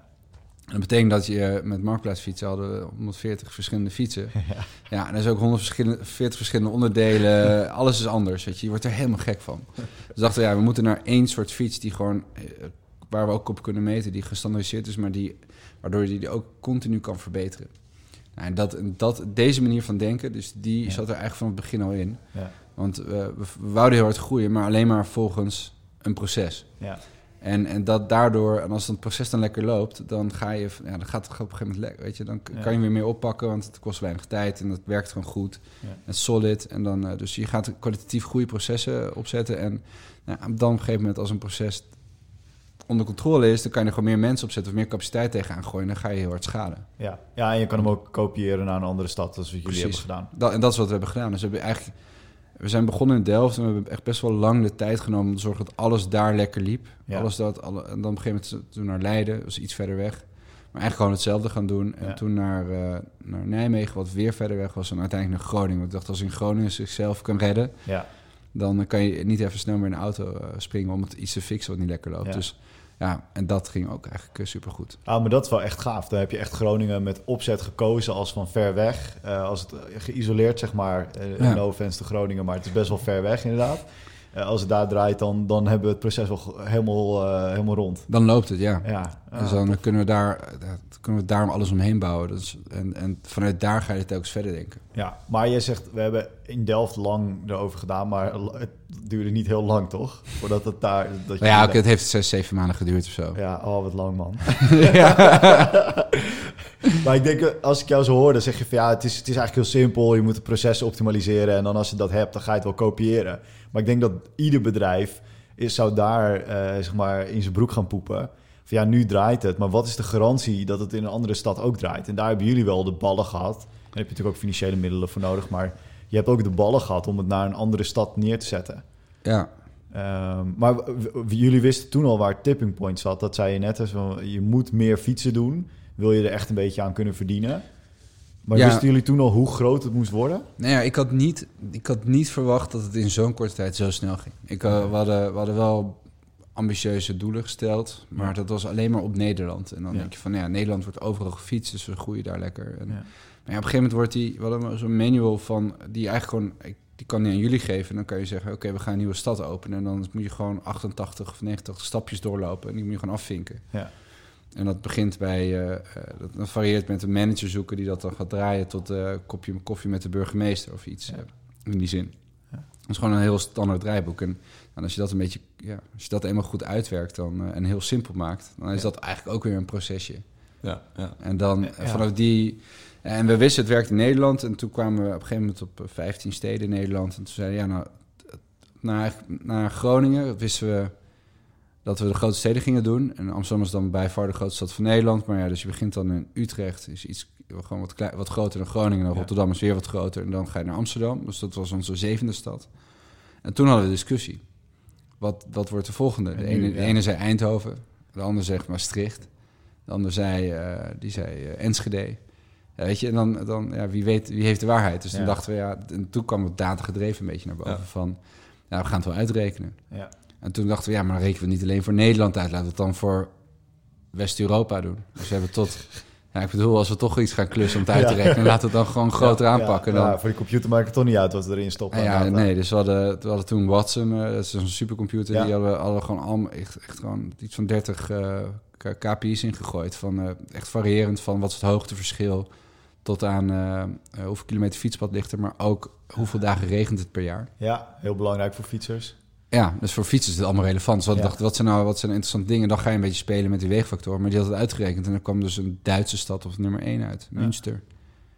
Dat betekent dat je met marktplaatsfietsen hadden we 140 verschillende fietsen. Ja. Ja, en er is ook 140 verschillende onderdelen. Alles is anders, weet je. Je wordt er helemaal gek van. Dus dachten we, ja, we moeten naar één soort fiets die gewoon... eh, waar we ook op kunnen meten, die gestandaardiseerd is... maar die, waardoor je die ook continu kan verbeteren. Nou, en dat, dat, deze manier van denken, dus die Ja. zat er eigenlijk van het begin al in. Ja. Want eh, we, we wouden heel hard groeien, maar alleen maar volgens een proces. Ja. En, en dat daardoor, en als het proces dan lekker loopt, dan ga je, ja, dan gaat het op een gegeven moment lekker, weet je. Dan Ja. kan je weer meer oppakken, want het kost weinig tijd en het werkt gewoon goed. Ja. Is solid. En dan, eh, dus je gaat kwalitatief goede processen opzetten. En nou, dan op een gegeven moment, als een proces onder controle is, dan kan je er gewoon meer mensen opzetten of meer capaciteit tegenaan gooien. En dan ga je heel hard schalen. Ja. ja, en je kan hem ook kopiëren naar een andere stad, als wat jullie hebben gedaan. Dat, en dat is wat we hebben gedaan. Dus we hebben eigenlijk, we zijn begonnen in Delft en we hebben echt best wel lang de tijd genomen om te zorgen dat alles daar lekker liep. Ja. Alles dat, alle, en dan op een gegeven moment toen naar Leiden, was iets verder weg. Maar eigenlijk gewoon hetzelfde gaan doen. En Ja. toen naar, eh, naar Nijmegen, wat weer verder weg was. En uiteindelijk naar Groningen. Want ik dacht, als in Groningen zichzelf kan redden, Ja, dan kan je niet even snel meer in de auto eh, springen om het iets te fixen wat niet lekker loopt. Dus ja, en dat ging ook eigenlijk super supergoed. ah, maar dat is wel echt gaaf. Dan heb je echt Groningen met opzet gekozen als van ver weg. Eh, als het eh, geïsoleerd, zeg maar. eh Ja. No offense Groningen, maar het is best wel ver weg inderdaad. Eh, als het daar draait, dan, dan hebben we het proces wel helemaal, eh, helemaal rond. Dan loopt het, ja. Ja, ah, dus dan kunnen we, daar, eh, kunnen we daarom alles omheen bouwen. Dus, en, en vanuit daar ga je telkens verder denken. ja, maar je zegt, we hebben in Delft lang erover gedaan, maar het duurde niet heel lang, toch? Voordat het daar... Dat je ja, oké, het heeft zes, zeven maanden geduurd of zo. Ja, oh, wat lang, man. Maar ik denk, als ik jou zo hoor, dan zeg je van ja, het is, het is eigenlijk heel simpel. Je moet de processen optimaliseren en dan als je dat hebt, dan ga je het wel kopiëren. Maar ik denk dat ieder bedrijf is, zou daar eh, zeg maar in zijn broek gaan poepen. Van ja, nu draait het, maar wat is de garantie dat het in een andere stad ook draait? En daar hebben jullie wel de ballen gehad. Daar heb je natuurlijk ook financiële middelen voor nodig, maar je hebt ook de ballen gehad om het naar een andere stad neer te zetten. ja. Ehm, maar jullie wisten toen al waar tipping point zat. Dat zei je net, dus van, je moet meer fietsen doen. Wil je er echt een beetje aan kunnen verdienen? Maar Ja. wisten jullie toen al hoe groot het moest worden? Nou ja, ik had, niet, ik had niet verwacht dat het in zo'n korte tijd zo snel ging. Ik, eh, we, hadden, we hadden wel ambitieuze doelen gesteld, maar Ja. dat was alleen maar op Nederland. En dan Ja. denk je van, ja, Nederland wordt overal gefietst, dus we groeien daar lekker. En. Maar op een gegeven moment wordt die, we hadden zo'n manual van, die eigenlijk gewoon, ik- die kan die aan jullie geven. En dan kan je zeggen, oké, we gaan een nieuwe stad openen. En dan moet je gewoon 88 of 90 stapjes doorlopen en die moet je gewoon afvinken. Ja. En dat begint bij, eh, eh, dat, varieert met een manager zoeken die dat dan gaat draaien tot een kopje koffie met de burgemeester of iets Ja. eh, in die zin. Ja. Dat is gewoon een heel standaard draaiboek. En, en als je dat een beetje, ja, als je dat eenmaal goed uitwerkt dan, eh, en heel simpel maakt, dan is Ja. dat eigenlijk ook weer een procesje. Ja, ja. En dan eh, vanaf die. En we wisten het werkt in Nederland. En toen kwamen we op een gegeven moment op eh, 15 steden in Nederland. En toen zeiden we, ja, nou, naar, naar Groningen wisten we dat we de grote steden gingen doen. En Amsterdam is dan bij far de grootste stad van Nederland. Maar ja, dus je begint dan in Utrecht, is iets gewoon wat, klei- wat groter dan Groningen. En. Rotterdam is weer wat groter. En dan ga je naar Amsterdam. Dus dat was onze zevende stad. En toen hadden we discussie. Wat, wat wordt de volgende? De En ene, de ja. ene zei Eindhoven. De ander zegt Maastricht. De ander zei, eh, die zei eh, Enschede. Ja, weet je, en dan, dan ja, wie, weet, wie heeft de waarheid? Dus toen dachten we, ja, en toen kwam het datagedreven een beetje naar boven van, nou, we gaan het wel uitrekenen. Ja. En toen dachten we, ja, maar dan rekenen we niet alleen voor Nederland uit, laten we het dan voor West-Europa doen. Dus we hebben tot, ja, ik bedoel, als we toch iets gaan klussen om het uit te Ja. rekenen, laten we het dan gewoon groter Ja, aanpakken. ja, dan, ja, voor die computer maakt het toch niet uit wat we erin stoppen. Ja, nee, dus we hadden, we hadden toen Watson, eh, dat is een supercomputer, die hadden we hadden gewoon echt, echt gewoon iets van 30 eh, K- KPI's ingegooid. Van, eh, echt variërend van wat is het hoogteverschil tot aan eh, eh, hoeveel kilometer fietspad ligt er, maar ook hoeveel dagen regent het per jaar. Ja, heel belangrijk voor fietsers. Ja, dus voor fietsers is het allemaal relevant. Dus we Ja. dachten, wat zijn nou wat zijn interessante dingen? Dan ga je een beetje spelen met die weegfactor. Maar die had het uitgerekend en er kwam dus een Duitse stad op nummer 1 uit, Ja. Münster.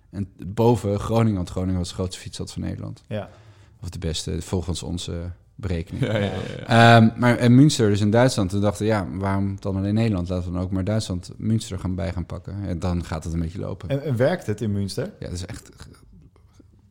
En boven Groningen, want Groningen was de grootste fietsstad van Nederland. Ja, Of de beste, volgens onze berekening. Ja, ja, ja. Ehm, maar en Münster, dus in Duitsland, toen dachten we, ja, waarom dan alleen Nederland? Laten we dan ook maar Duitsland, Münster gaan bij gaan pakken. En dan gaat het een beetje lopen. en, en werkt het in Münster? Ja, dat is echt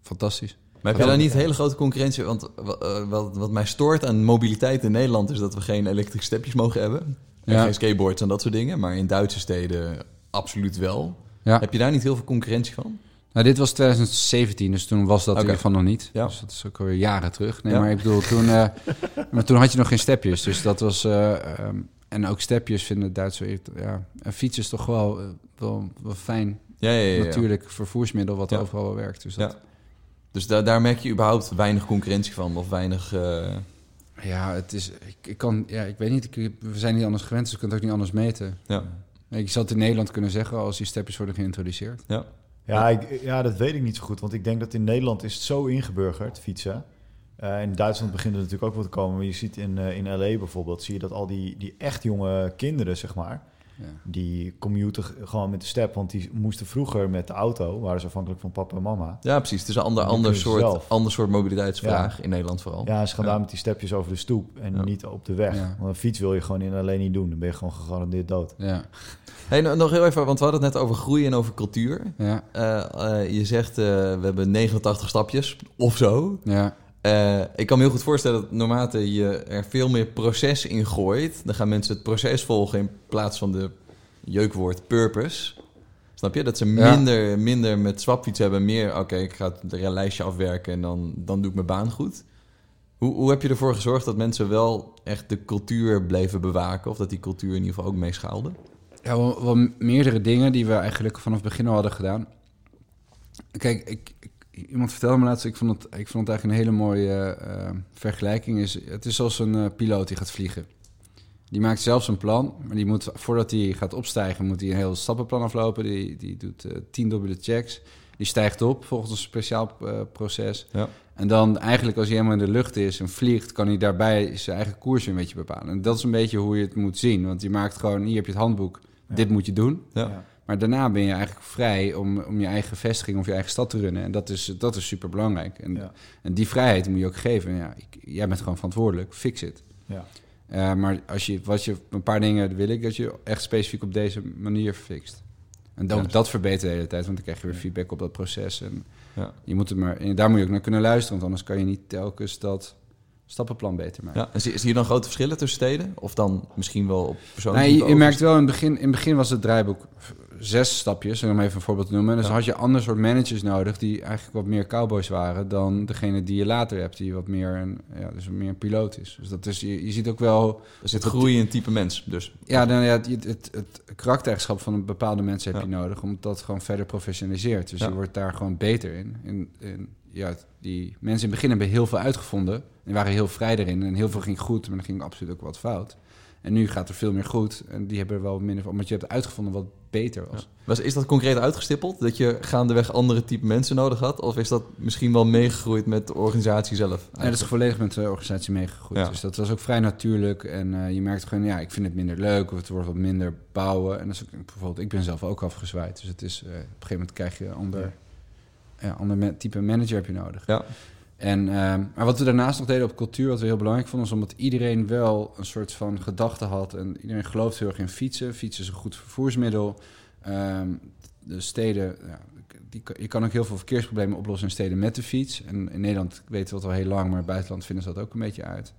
fantastisch. Maar heb je daar niet hele grote concurrentie? Want wa- eh, wat, wat mij stoort aan mobiliteit in Nederland is dat we geen elektrische stepjes mogen hebben. En Ja. geen skateboards en dat soort dingen. Maar in Duitse steden absoluut wel. Ja. Heb je daar niet heel veel concurrentie van? Nou, dit was 2017, dus toen was dat in ieder geval nog niet. Ja. Dus dat is ook alweer jaren terug. Nee, Ja. maar ik bedoel, toen, eh, maar toen had je nog geen stepjes. Dus dat was... eh, ehm, en ook stepjes vinden Duitsers... Ja, een fiets is toch wel, wel, wel fijn, Ja, ja, ja. ja. natuurlijk vervoersmiddel wat overal werkt. Dus dat, Ja. Dus da- daar merk je überhaupt weinig concurrentie van. Of weinig... eh, Ja, het is. Ik, ik kan. Ja, ik weet niet. Ik, we zijn niet anders gewend, dus ik kan het ook niet anders meten. ja. Ik zou het in Nederland kunnen zeggen als die stepjes worden geïntroduceerd. Ja. Ja, ik, ja, dat weet ik niet zo goed. Want ik denk dat in Nederland is het zo ingeburgerd, fietsen. Eh, in Duitsland begint het natuurlijk ook wel te komen. Maar je ziet in, eh, in L.A. bijvoorbeeld... zie je dat al die, die echt jonge kinderen, zeg maar... Ja. die commuten gewoon met de step. Want die moesten vroeger met de auto... waren ze afhankelijk van papa en mama. ja, precies. Het is een ander, ander, soort, zelf. ander soort mobiliteitsvraag in Nederland vooral. Ja, ze gaan Ja. daar met die stepjes over de stoep... en niet op de weg. Want een fiets wil je gewoon in L.A. niet doen. Dan ben je gewoon gegarandeerd dood. Ja. Hey, no- nog heel even, want we hadden het net over groei en over cultuur. Ja. Eh, eh, je zegt, eh, we hebben 89 stapjes of zo. Ja. Eh, ik kan me heel goed voorstellen dat naarmate je er veel meer proces in gooit, dan gaan mensen het proces volgen in plaats van de jeukwoord purpose. Snap je? Dat ze Ja. minder, minder met swapfiets hebben, meer oké, ik ga het een lijstje afwerken en dan, dan doe ik mijn baan goed. Hoe, hoe heb je ervoor gezorgd dat mensen wel echt de cultuur bleven bewaken, of dat die cultuur in ieder geval ook meeschaalde? Ja, wel, wel meerdere dingen die we eigenlijk vanaf het begin al hadden gedaan. Kijk, ik, ik- iemand vertelde me laatst, ik vond het, ik vond het eigenlijk een hele mooie eh, vergelijking. Is, het is als een eh, piloot die gaat vliegen. Die maakt zelfs een plan, maar die moet, voordat hij gaat opstijgen, moet hij een heel stappenplan aflopen. Die, die doet eh, tien dubbele checks. Die stijgt op volgens een speciaal proces. Ja. En dan eigenlijk als hij helemaal in de lucht is en vliegt, kan hij daarbij zijn eigen koers een beetje bepalen. En dat is een beetje hoe je het moet zien. Want je maakt gewoon, hier heb je het handboek, Ja. dit moet je doen. Ja. Maar daarna ben je eigenlijk vrij om, om je eigen vestiging of je eigen stad te runnen. En dat is, dat is super belangrijk. En, Ja. en die vrijheid moet je ook geven. Ja, ik, jij bent gewoon verantwoordelijk, fix it. Ja. Eh, maar als je, wat je, een paar dingen wil ik dat je echt specifiek op deze manier fixt. En dan, Ja. dat verbetert de hele tijd, want dan krijg je weer feedback op dat proces. En Ja. je moet er maar, en daar moet je ook naar kunnen luisteren, want anders kan je niet telkens dat stappenplan beter maken. Ja. En zie, zie je dan grote verschillen tussen steden? Of dan misschien wel op persoonlijk Nee, je, merkt wel in het begin, in het begin was het draaiboek zes stapjes, om even een voorbeeld te noemen. Dus Ja. had je ander soort managers nodig die eigenlijk wat meer cowboys waren dan degene die je later hebt, die wat meer een, ja, dus wat meer een piloot is. Dus dat is, je, je ziet ook wel, Er zit groei in het type mens, dus. ja, dan, ja het, het, het, het karaktereigenschap van een bepaalde mensen heb Ja. je nodig, omdat dat gewoon verder professionaliseert. Dus Ja. je wordt daar gewoon beter in. in, in ja, die mensen in het begin hebben heel veel uitgevonden. Die waren heel vrij erin en heel veel ging goed, maar er ging absoluut ook wat fout. En nu gaat er veel meer goed en die hebben er wel minder van, omdat je hebt uitgevonden wat beter was. Was, is dat concreet uitgestippeld? Dat je gaandeweg andere type mensen nodig had? Of is dat misschien wel meegegroeid met de organisatie zelf? Ja, dat is volledig met de organisatie meegegroeid. Ja. Dus dat was ook vrij natuurlijk. En eh, je merkt gewoon, ja, ik vind het minder leuk. Of het wordt wat minder bouwen. En dat is ook, bijvoorbeeld, ik ben zelf ook afgezwaaid. Dus het is, eh, op een gegeven moment krijg je ander, ja. ander type manager heb je nodig. Ja. En, ehm, maar wat we daarnaast nog deden op cultuur, wat we heel belangrijk vonden, is omdat iedereen wel een soort van gedachte had. En iedereen gelooft heel erg in fietsen. Fietsen is een goed vervoersmiddel. Ehm, de steden, ja, die, je kan ook heel veel verkeersproblemen oplossen in steden met de fiets. En in Nederland weten we het al heel lang, maar in het buitenland vinden ze dat ook een beetje uit.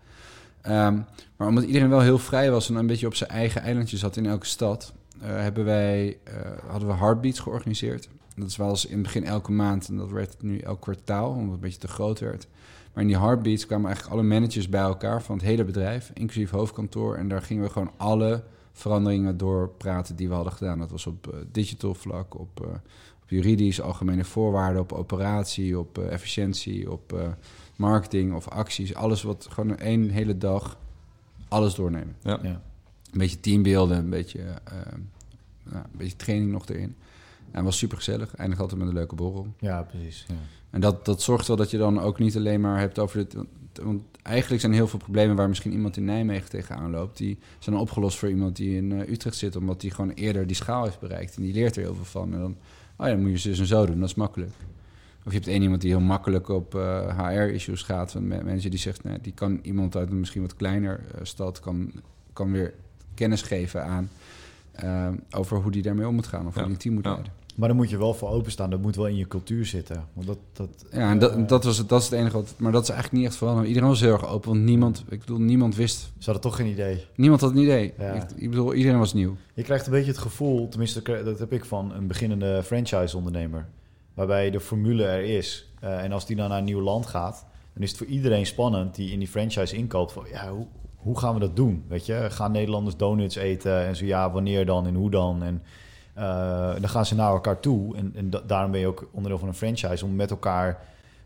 Ehm, maar omdat iedereen wel heel vrij was en een beetje op zijn eigen eilandje zat in elke stad, eh, hebben wij, eh, hadden we Heartbeats georganiseerd. Dat is wel eens in het begin elke maand en dat werd nu elk kwartaal, omdat het een beetje te groot werd. Maar in die Heartbeats kwamen eigenlijk alle managers bij elkaar van het hele bedrijf, inclusief hoofdkantoor. En daar gingen we gewoon alle veranderingen doorpraten die we hadden gedaan. Dat was op eh, digital vlak, op, eh, op juridisch, algemene voorwaarden, op operatie, op eh, efficiëntie, op eh, marketing of acties. Alles wat gewoon één hele dag alles doornemen. Ja. Ja. Een beetje teambeelden, een beetje, nou, een beetje training nog erin. En was super gezellig. Eindig altijd met een leuke borrel. ja, precies. Ja. En dat, dat zorgt wel dat je dan ook niet alleen maar hebt over het. Want, want eigenlijk zijn heel veel problemen waar misschien iemand in Nijmegen tegenaan loopt. Die zijn dan opgelost voor iemand die in eh, Utrecht zit. Omdat die gewoon eerder die schaal heeft bereikt. En die leert er heel veel van. En dan, oh ja, dan moet je zus en zo doen. Dat is makkelijk. Of je hebt één iemand die heel makkelijk op eh, HR-issues gaat. Een me- manager die zegt, nee, die kan iemand uit een misschien wat kleiner eh, stad kan, kan weer kennis geven aan eh, over hoe die daarmee om moet gaan of Ja, hoe die een team moet ja. leiden. Maar daar moet je wel voor openstaan. Dat moet wel in je cultuur zitten. Want dat, dat, Ja, en eh, dat, dat, was het, dat is het enige wat. Maar dat is eigenlijk niet echt veranderd. Iedereen was heel erg open, want niemand, ik bedoel, niemand wist. Ze hadden toch geen idee. Niemand had een idee. Ja. Ik, ik bedoel, iedereen was nieuw. Je krijgt een beetje het gevoel, tenminste dat dat heb ik van een beginnende franchise-ondernemer. Waarbij de formule er is. Eh, en als die dan naar een nieuw land gaat, dan is het voor iedereen spannend die in die franchise inkoopt. Van, ja, hoe, hoe gaan we dat doen? Weet je, gaan Nederlanders donuts eten? En zo ja, wanneer dan en hoe dan? En eh, dan gaan ze naar elkaar toe. En, en da- daarom ben je ook onderdeel van een franchise om met elkaar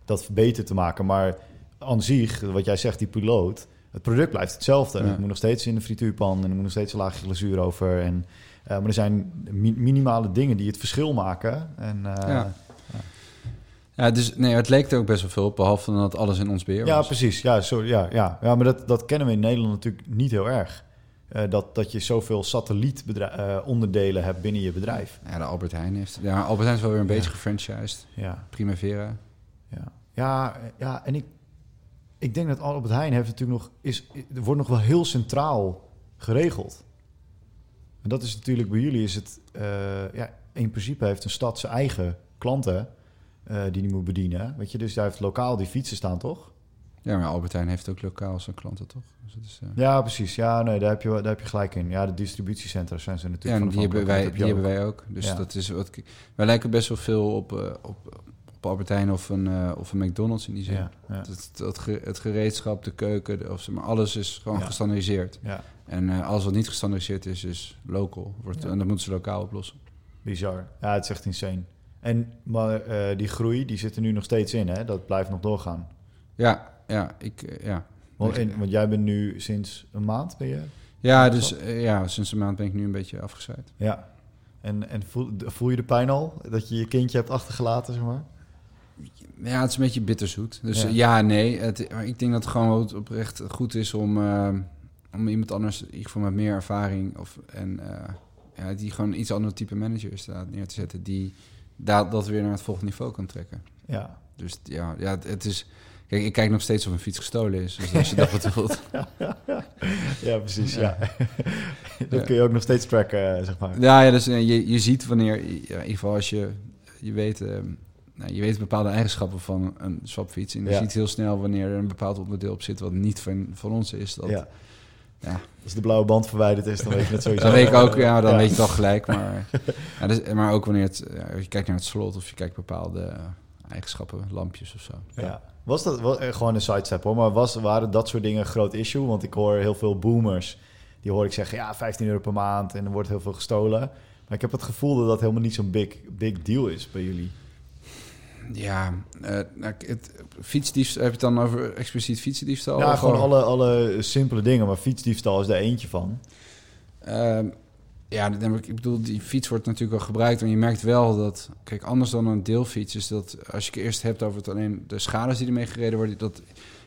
dat beter te maken. Maar aan zich, wat jij zegt, die piloot, het product blijft hetzelfde. Ja. Het moet nog steeds in de frituurpan en er moet nog steeds een laagje glazuur over. En, eh, maar er zijn mi- minimale dingen die het verschil maken. En, eh, Ja. Ja, dus nee, het leek er ook best wel veel op, behalve dat alles in ons beheer Ja, was. precies. Ja, sorry, ja, ja. ja maar dat, dat kennen we in Nederland natuurlijk niet heel erg. Eh, dat, dat je zoveel satellietonderdelen hebt binnen je bedrijf. Ja, de Albert Heijn heeft. Ja, Albert Heijn is wel weer een Ja. beetje gefranchised. Ja, Primavera. ja. ja, ja en ik, ik denk dat Albert Heijn heeft natuurlijk nog, is, er wordt nog wel heel centraal geregeld. En dat is natuurlijk bij jullie is het, eh, ja, in principe heeft een stad zijn eigen klanten eh, die die moet bedienen. Weet je, dus daar heeft lokaal die fietsen staan, toch? Ja, maar Albert Heijn heeft ook lokaal zijn klanten, toch? Dus dat is, eh, Ja, precies. Ja, nee, daar heb je, daar heb je gelijk in. Ja, de distributiecentra zijn ze Ja, natuurlijk en van die, hebben wij, dat die hebben wij ook. Dus Ja. dat is wat. Wij lijken best wel veel op, eh, op, op Albert Heijn of een, eh, of een McDonald's in die ook. zin. Ja, ja, Het, het, ge- het gereedschap, de keuken, de- of, zeg maar alles is gewoon Ja. gestandardiseerd. ja, En alles wat niet gestandardiseerd is, is local. Wordt, Ja. En dat moeten ze lokaal oplossen. bizar. Ja, het is echt insane. En, maar die groei, die zit er nu nog steeds in, hè? Dat blijft nog doorgaan. Ja, ja, ik, eh, ja. Want, en- want jij bent nu sinds een maand, ben je? ja, dus eh, ja, sinds een maand ben ik nu een beetje afgezwaaid. Ja. En, en voel, voel je de pijn al? Dat je je kindje hebt achtergelaten, zeg maar? Ja, het is een beetje bitterzoet. Dus Ja. nee. Het, ik denk dat het gewoon oprecht goed is om, eh, om iemand anders, in ieder geval met meer ervaring, of, en ja, die gewoon iets ander type manager is daar neer te zetten, die dat, dat weer naar het volgende niveau kan trekken. Ja. Dus ja, ja het, het is. Kijk, ik kijk nog steeds of een fiets gestolen is. Dus als je dat bedoelt. Ja, precies, ja. Ja. dat Ja. kun je ook nog steeds tracken, eh, zeg maar. Ja, ja dus eh, je, je ziet wanneer, ja, in ieder geval als je, je weet, eh, nou, je weet bepaalde eigenschappen van een swapfiets. En je Ja. ziet heel snel wanneer er een bepaald onderdeel op zit wat niet van, van ons is. Dat, ja. ja. Als de blauwe band verwijderd is, dan weet je het sowieso. Dat weet ik ook, ja, dan weet je het al gelijk. Maar, ja, dus, maar ook wanneer het, ja, je kijkt naar het slot of je kijkt bepaalde eigenschappen, lampjes of zo. Ja. Was dat wel, eh, gewoon een sidestep hoor, maar was, waren dat soort dingen een groot issue? Want ik hoor heel veel boomers, die hoor ik zeggen, ja, 15 euro per maand en er wordt heel veel gestolen. Maar ik heb het gevoel dat dat helemaal niet zo'n big, big deal is bij jullie. Ja, eh, nou, het, fietsdiefstal, heb je het dan over expliciet fietsendiefstal? ja, gewoon alle, alle simpele dingen, maar fietsdiefstal is daar eentje van. Ehm, ja, ik, bedoel, die fiets wordt natuurlijk wel gebruikt. En je merkt wel dat, kijk, anders dan een deelfiets, is dat als je het eerst hebt over het alleen de schades die ermee gereden worden, dat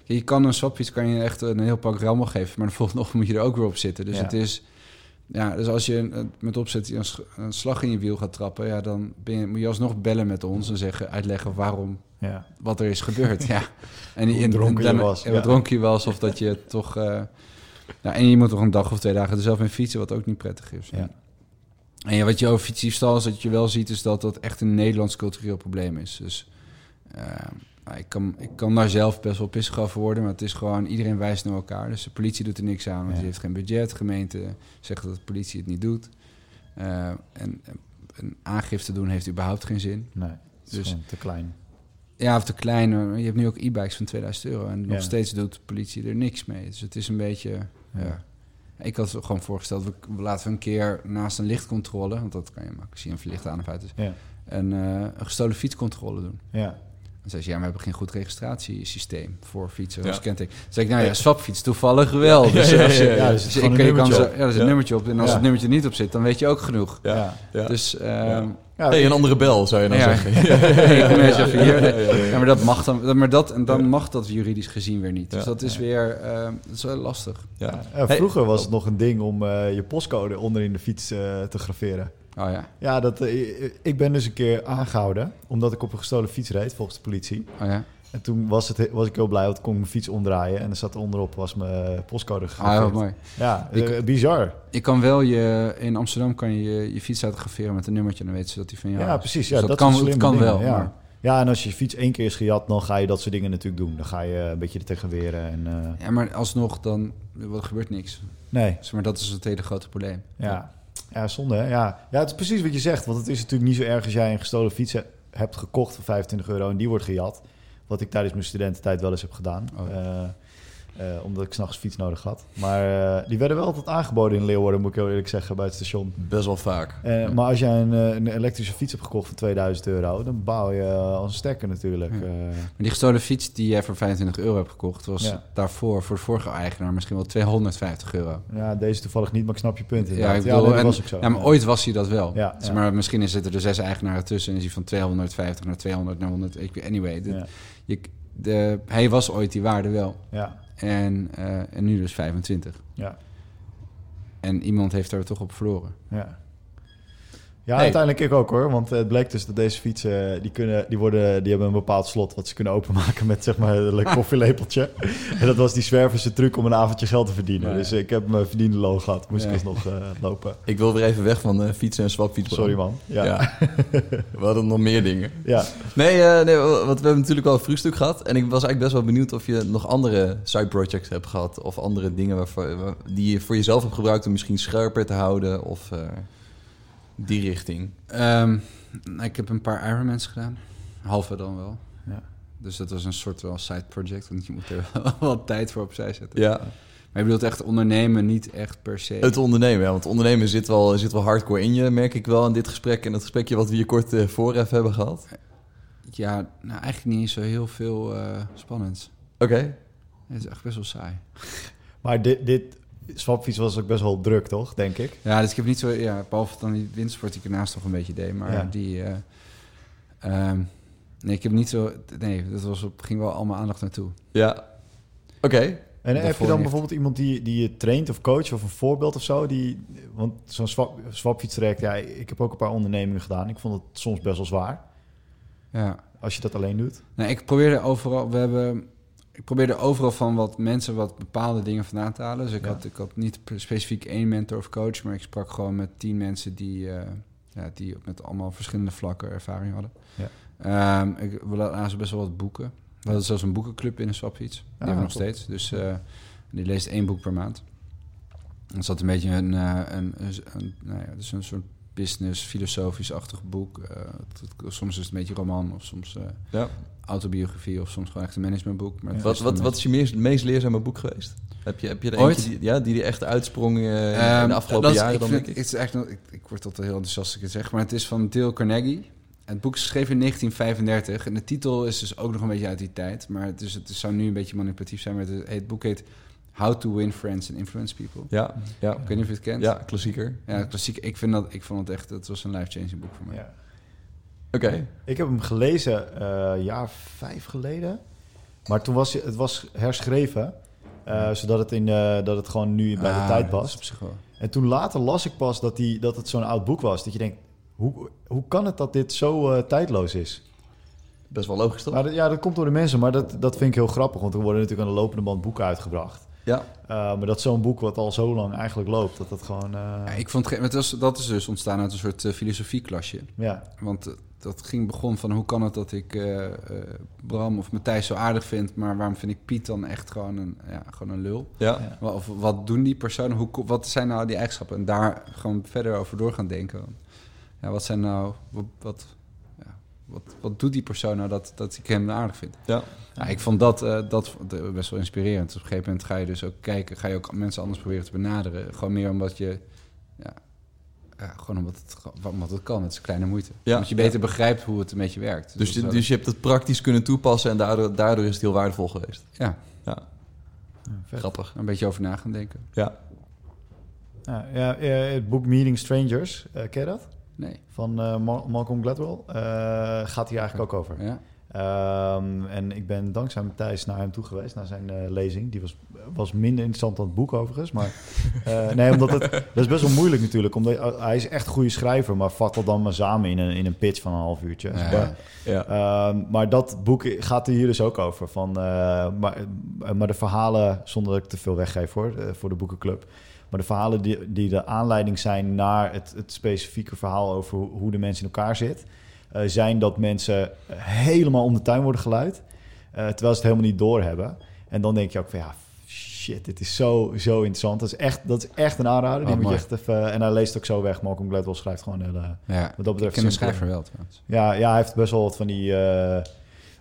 je kan een swapfiets kan je echt een heel pak rammel geven, maar de volgende ochtend moet je er ook weer op zitten. Dus Ja. het is, ja, dus als je met opzet een, slag in je wiel gaat trappen, ja, dan ben je, moet je alsnog bellen met ons en zeggen, uitleggen waarom Ja, wat er is gebeurd. ja. En, en- dronken je was, En ja. dronken je was, of dat je toch... eh, ja, en je moet toch een dag of twee dagen er zelf mee fietsen, wat ook niet prettig is. Ja. En ja, wat je over fietsdiefstal is, dat je wel ziet, is dat dat echt een Nederlands cultureel probleem is. Dus eh, nou, ik, kan, ik kan daar zelf best wel pissig over worden, maar het is gewoon, iedereen wijst naar elkaar. Dus de politie doet er niks aan, want Ja. die heeft geen budget. Gemeente zegt dat de politie het niet doet. Eh, en een aangifte doen heeft überhaupt geen zin. Nee, Dus- te klein. Ja, of te klein. Je hebt nu ook e-bikes van 2000 euro en nog Ja. steeds doet de politie er niks mee. Dus het is een beetje... Ja. Ik had gewoon voorgesteld, we, laten we een keer naast een lichtcontrole... want dat kan je maken, zie je een verlicht aan of uit is... Ja. Een, eh, een gestolen fietscontrole doen. Ja. Dan zei ze, ja, maar we hebben geen goed registratiesysteem voor fietsen Ja. als kenteken. Dan zei ik, nou ja, swapfiets toevallig wel. Ja, Dus ja, als je- ja, ja, ja. dus dus ik- je kan nummertje zo- Ja, er is een Ja. nummertje op. En als Ja. het nummertje niet op zit, dan weet je ook genoeg. Ja. Ja. Ja. Dus ehm, Ja, hey, een andere bel, zou je dan Ja. zeggen. ik kom eens even hier. Ja, ja, ja, ja. Ja, maar dat mag dan, maar dat, en dan mag dat juridisch gezien weer niet. Dus Ja. dat is weer, eh, dat is wel lastig. Ja. Ja, vroeger was het nog een ding om eh, je postcode onder in de fiets eh, te graveren. Oh ja, Ja, dat, eh, ik ben dus een keer aangehouden omdat ik op een gestolen fiets reed, volgens de politie. oh ja. En toen was, het, was ik heel blij, want ik kon mijn fiets omdraaien en er zat onderop was mijn eh, postcode Ah, gegraveerd. wat mooi. Ja, Ik- eh, bizar. Ik kan wel je, in Amsterdam kan je je, je fiets fotograferen met een nummertje. Dan weten ze dat die van jou Ja, precies. Dus Ja, dat, kan, dat kan dingen, wel. Ja. Maar, ja, en als je fiets één keer is gejat, dan ga je dat soort dingen natuurlijk doen. Dan ga je een beetje er tegen weren. En, eh, ja, maar alsnog, dan er gebeurt niks. nee, Dus, maar dat is het hele grote probleem. ja. Ja, zonde hè? Ja. ja, het is precies wat je zegt. Want het is natuurlijk niet zo erg als jij een gestolen fiets he- hebt gekocht voor 25 euro en die wordt gejat. Wat ik tijdens mijn studententijd wel eens heb gedaan. Oh. Eh, eh, omdat ik s'nachts fiets nodig had. Maar eh, die werden wel altijd aangeboden in Leeuwarden, moet ik heel eerlijk zeggen, bij het station. Best wel vaak. Eh, Ja. Maar als jij een, een elektrische fiets hebt gekocht voor 2000 euro, dan bouw je als een stekker natuurlijk. Ja. Maar die gestolen fiets die jij voor 25 euro hebt gekocht... was Ja. daarvoor, voor de vorige eigenaar, misschien wel 250 euro. ja, deze toevallig niet, maar ik snap je punt. Ja, ik bedoel, nee, dat en- was ook zo. Ja, maar ooit was hij dat wel. Ja. maar misschien zitten er zes eigenaren tussen en is hij van 250 naar 200 naar 100. Ik, anyway, dit- je, de, hij was ooit die waarde wel. ja, En, eh, en nu dus 25. ja, En iemand heeft er toch op verloren. ja. Ja, uiteindelijk ik ook hoor. Want het bleek dus dat deze fietsen, die, kunnen, die, worden, die hebben een bepaald slot wat ze kunnen openmaken met zeg maar een koffielepeltje. en dat was die zwerverse truc om een avondje geld te verdienen. Ja, ja. Dus ik heb mijn verdiende loon gehad. Moest Ja. ik alsnog eh lopen. Ik wil weer even weg van eh, fietsen en swapfietsen. Sorry man. Ja, ja. We hadden nog meer dingen. Nee, eh, nee, want we hebben natuurlijk al een vroegstuk gehad. En ik was eigenlijk best wel benieuwd of je nog andere side projects hebt gehad. Of andere dingen waarvoor, waar- die je voor jezelf hebt gebruikt om misschien scherper te houden. Of eh, die richting. Ehm, nou, ik heb een paar Ironmans gedaan. Halve dan wel. Ja. Dus dat was een soort wel side project. Want je moet er wel wat tijd voor opzij zetten. Ja, Maar je bedoelt echt ondernemen, niet echt per se. het ondernemen. Ja, want ondernemen zit wel, zit wel hardcore in je, merk ik wel in dit gesprek. En het gesprekje wat we hier kort eh, voor even hebben gehad. Ja, nou eigenlijk niet zo heel veel eh spannends. Oké. Het is echt best wel saai. Maar dit, dit swapfiets was ook best wel druk, toch? Denk ik. Ja, dus ik heb niet zo... Ja, behalve dan die windsport die ik ernaast toch een beetje deed. Maar Ja. die... eh, ehm, nee, ik heb niet zo... Nee, dat was op, ging wel allemaal aandacht naartoe. Ja. Oké. En heb je dan bijvoorbeeld iemand die, die je traint of coach of een voorbeeld of zo? Die, want zo'n swap, swapfietstraject, ja, ik heb ook een paar ondernemingen gedaan. Ik vond het soms best wel zwaar Ja. als je dat alleen doet. Nee, ik probeerde overal... We hebben... Ik probeerde overal van wat mensen wat bepaalde dingen vandaan te halen. Dus ik, Ja. had, ik had niet specifiek één mentor of coach, maar ik sprak gewoon met tien mensen die, eh, ja, die met allemaal verschillende vlakken ervaring hadden. Ja. Ehm, ik, we lazen best wel wat boeken. We hadden zelfs een boekenclub in een swapfiets. Die hebben we nog top. steeds. Dus eh, die leest één boek per maand. En zat een beetje een, eh, een, een, een- nou ja, dus een soort business, filosofisch-achtig boek. Eh, het- soms is het een beetje roman of soms eh, Ja. autobiografie of soms gewoon echt een managementboek. Maar Ja. Wat, wat, wat is je meest, meest leerzame boek geweest? Heb je, heb je er Ooit? eentje die, ja, die er echt uitsprong eh, in Ehm, de afgelopen dat is- jaren ik dan, vind- ik? Het is echt, ik, ik word altijd heel enthousiast als ik zeg, maar het is van Dale Carnegie. Het boek is geschreven in 1935 en de titel is dus ook nog een beetje uit die tijd. Maar het, is, het zou nu een beetje manipulatief zijn, maar het, het boek heet How to Win Friends and Influence People. Ja, ja. Ik weet niet of je het kent. ja, klassieker. Ja, klassiek. Ik, vind dat, ik vond het echt, het was een life-changing boek voor mij. Ja. Oké. Ik heb hem gelezen eh, jaar vijf geleden. Maar toen was het was herschreven. eh, zodat het, in, eh, dat het gewoon nu bij de Ah, tijd dat past. op zich wel. En toen later las ik pas dat, die, dat het zo'n oud boek was. Dat je denkt, hoe, hoe kan het dat dit zo eh, tijdloos is? Best wel logisch toch? Maar dat- ja, dat komt door de mensen. Maar dat, dat vind ik heel grappig. Want er worden natuurlijk aan de lopende band boeken uitgebracht. Ja, Uh, maar dat zo'n boek wat al zo lang eigenlijk loopt, dat dat gewoon... eh, Ja, ik vond het, het was, dat is dus ontstaan uit een soort eh, filosofieklasje. ja. Want eh, dat ging begon van hoe kan het dat ik eh, eh, Bram of Matthijs zo aardig vind, maar waarom vind ik Piet dan echt gewoon een, ja, gewoon een lul? ja. Of wat doen die personen? Hoe, wat zijn nou die eigenschappen? En daar gewoon verder over door gaan denken. Ja, wat zijn nou, wat, wat, wat, wat doet die persoon nou dat, dat ik hem aardig vind? ja. Ja, ik vond dat, eh, dat best wel inspirerend. Op een gegeven moment ga je dus ook kijken, ga je ook mensen anders proberen te benaderen. Gewoon meer omdat je, ja, ja gewoon omdat het, omdat het kan. Het is kleine moeite. Ja. Omdat je beter begrijpt hoe het een beetje werkt. Dus, je, dus je hebt het praktisch kunnen toepassen en daardoor, daardoor is het heel waardevol geweest. ja, Ja, grappig. een beetje over na gaan denken. Ja. Ja, ja, eh, het boek Meeting Strangers, eh ken je dat? Nee. Van eh, Ma- Malcolm Gladwell. Eh, gaat hier eigenlijk ook over. Ja. Ehm, en ik ben dankzij Matthijs naar hem toe geweest, naar zijn eh, lezing. Die was, was minder interessant dan het boek overigens. Maar nee, omdat het, dat is best wel moeilijk natuurlijk. Omdat, uh, hij is echt een goede schrijver, maar vat dat dan maar samen in een, in een pitch van een half uurtje. Ja. Maar, Ja. Ehm, maar dat boek gaat er hier dus ook over. Van, maar, maar de verhalen, zonder dat ik te veel weggeef hoor, voor de boekenclub. Maar de verhalen die, die de aanleiding zijn naar het, het specifieke verhaal over hoe, hoe de mensen in elkaar zit, eh, zijn dat mensen helemaal om de tuin worden geleid. eh, terwijl ze het helemaal niet doorhebben. En dan denk je ook van ja, shit, dit is zo, zo interessant. Dat is echt, dat is echt een aanrader. Die moet je echt even, en hij leest ook zo weg. Malcolm Gladwell schrijft gewoon hele, ja. wat dat Ik betreft ken de simpele- schrijver wel trouwens. ja, ja, hij heeft best wel wat van die eh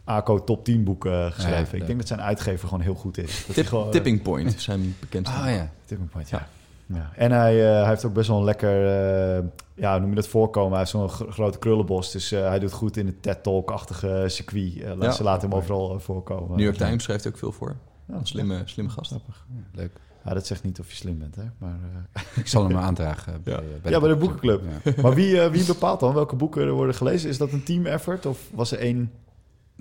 ACO top 10 boeken eh, geschreven. Ja, ik denk dat zijn uitgever gewoon heel goed is. Dat Tip, hij gewoon, eh, tipping Point, zijn bekendste. Ah ja. Tipping Point, ja. ja. En hij, eh, hij heeft ook best wel een lekker, eh, ja, hoe noem je dat, voorkomen. Hij heeft zo'n gro- grote krullenbos, dus eh, hij doet goed in het TED-talk-achtige circuit. Ja. Ze laten hem overal voorkomen. New York Times schrijft ook veel voor. Ja, Een slimme, slimme gast. Grappig. Leuk. Ja, dat zegt niet of je slim bent, hè. Maar, eh, Ik zal hem aandragen. Bij, Ja. eh, Ja, bij de boekenclub. Ja. maar wie, eh, wie bepaalt dan welke boeken er worden gelezen? Is dat een team effort of was er één...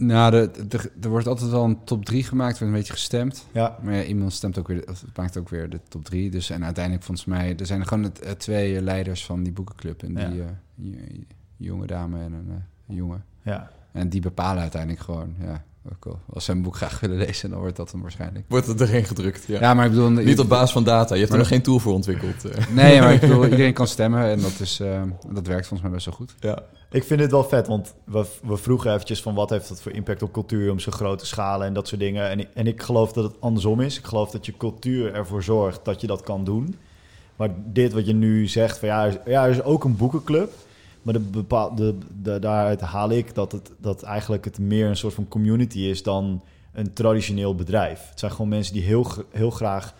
Nou, de, de- er wordt altijd wel een top 3 gemaakt, wordt een beetje gestemd. Ja, Maar ja, iemand stemt ook weer, maakt ook weer de top 3. Dus en uiteindelijk volgens mij, er zijn gewoon het, eh, twee eh, leiders van die boekenclub. En die Ja. eh, jonge dame en een eh, jongen. ja. En die bepalen uiteindelijk gewoon, ja, al, als ze een boek graag willen lezen, dan wordt dat hem waarschijnlijk. Wordt het erin gedrukt, ja. Ja, maar ik bedoel... Niet op basis van data. Je hebt er nog geen tool voor ontwikkeld. Nee, maar ik bedoel, iedereen kan stemmen en dat, is, dat werkt volgens mij best wel goed. Ja. Ik vind het wel vet, want we, vroegen eventjes van wat heeft dat voor impact op cultuur om zo grote schalen en dat soort dingen. En en ik geloof dat het andersom is. Ik geloof dat je cultuur ervoor zorgt dat je dat kan doen. Maar dit wat je nu zegt, van ja, er is, ja, is ook een boekenclub. Maar de bepaal, de, daaruit haal ik dat het dat eigenlijk het meer een soort van community is dan een traditioneel bedrijf. Het zijn gewoon mensen die heel, heel graag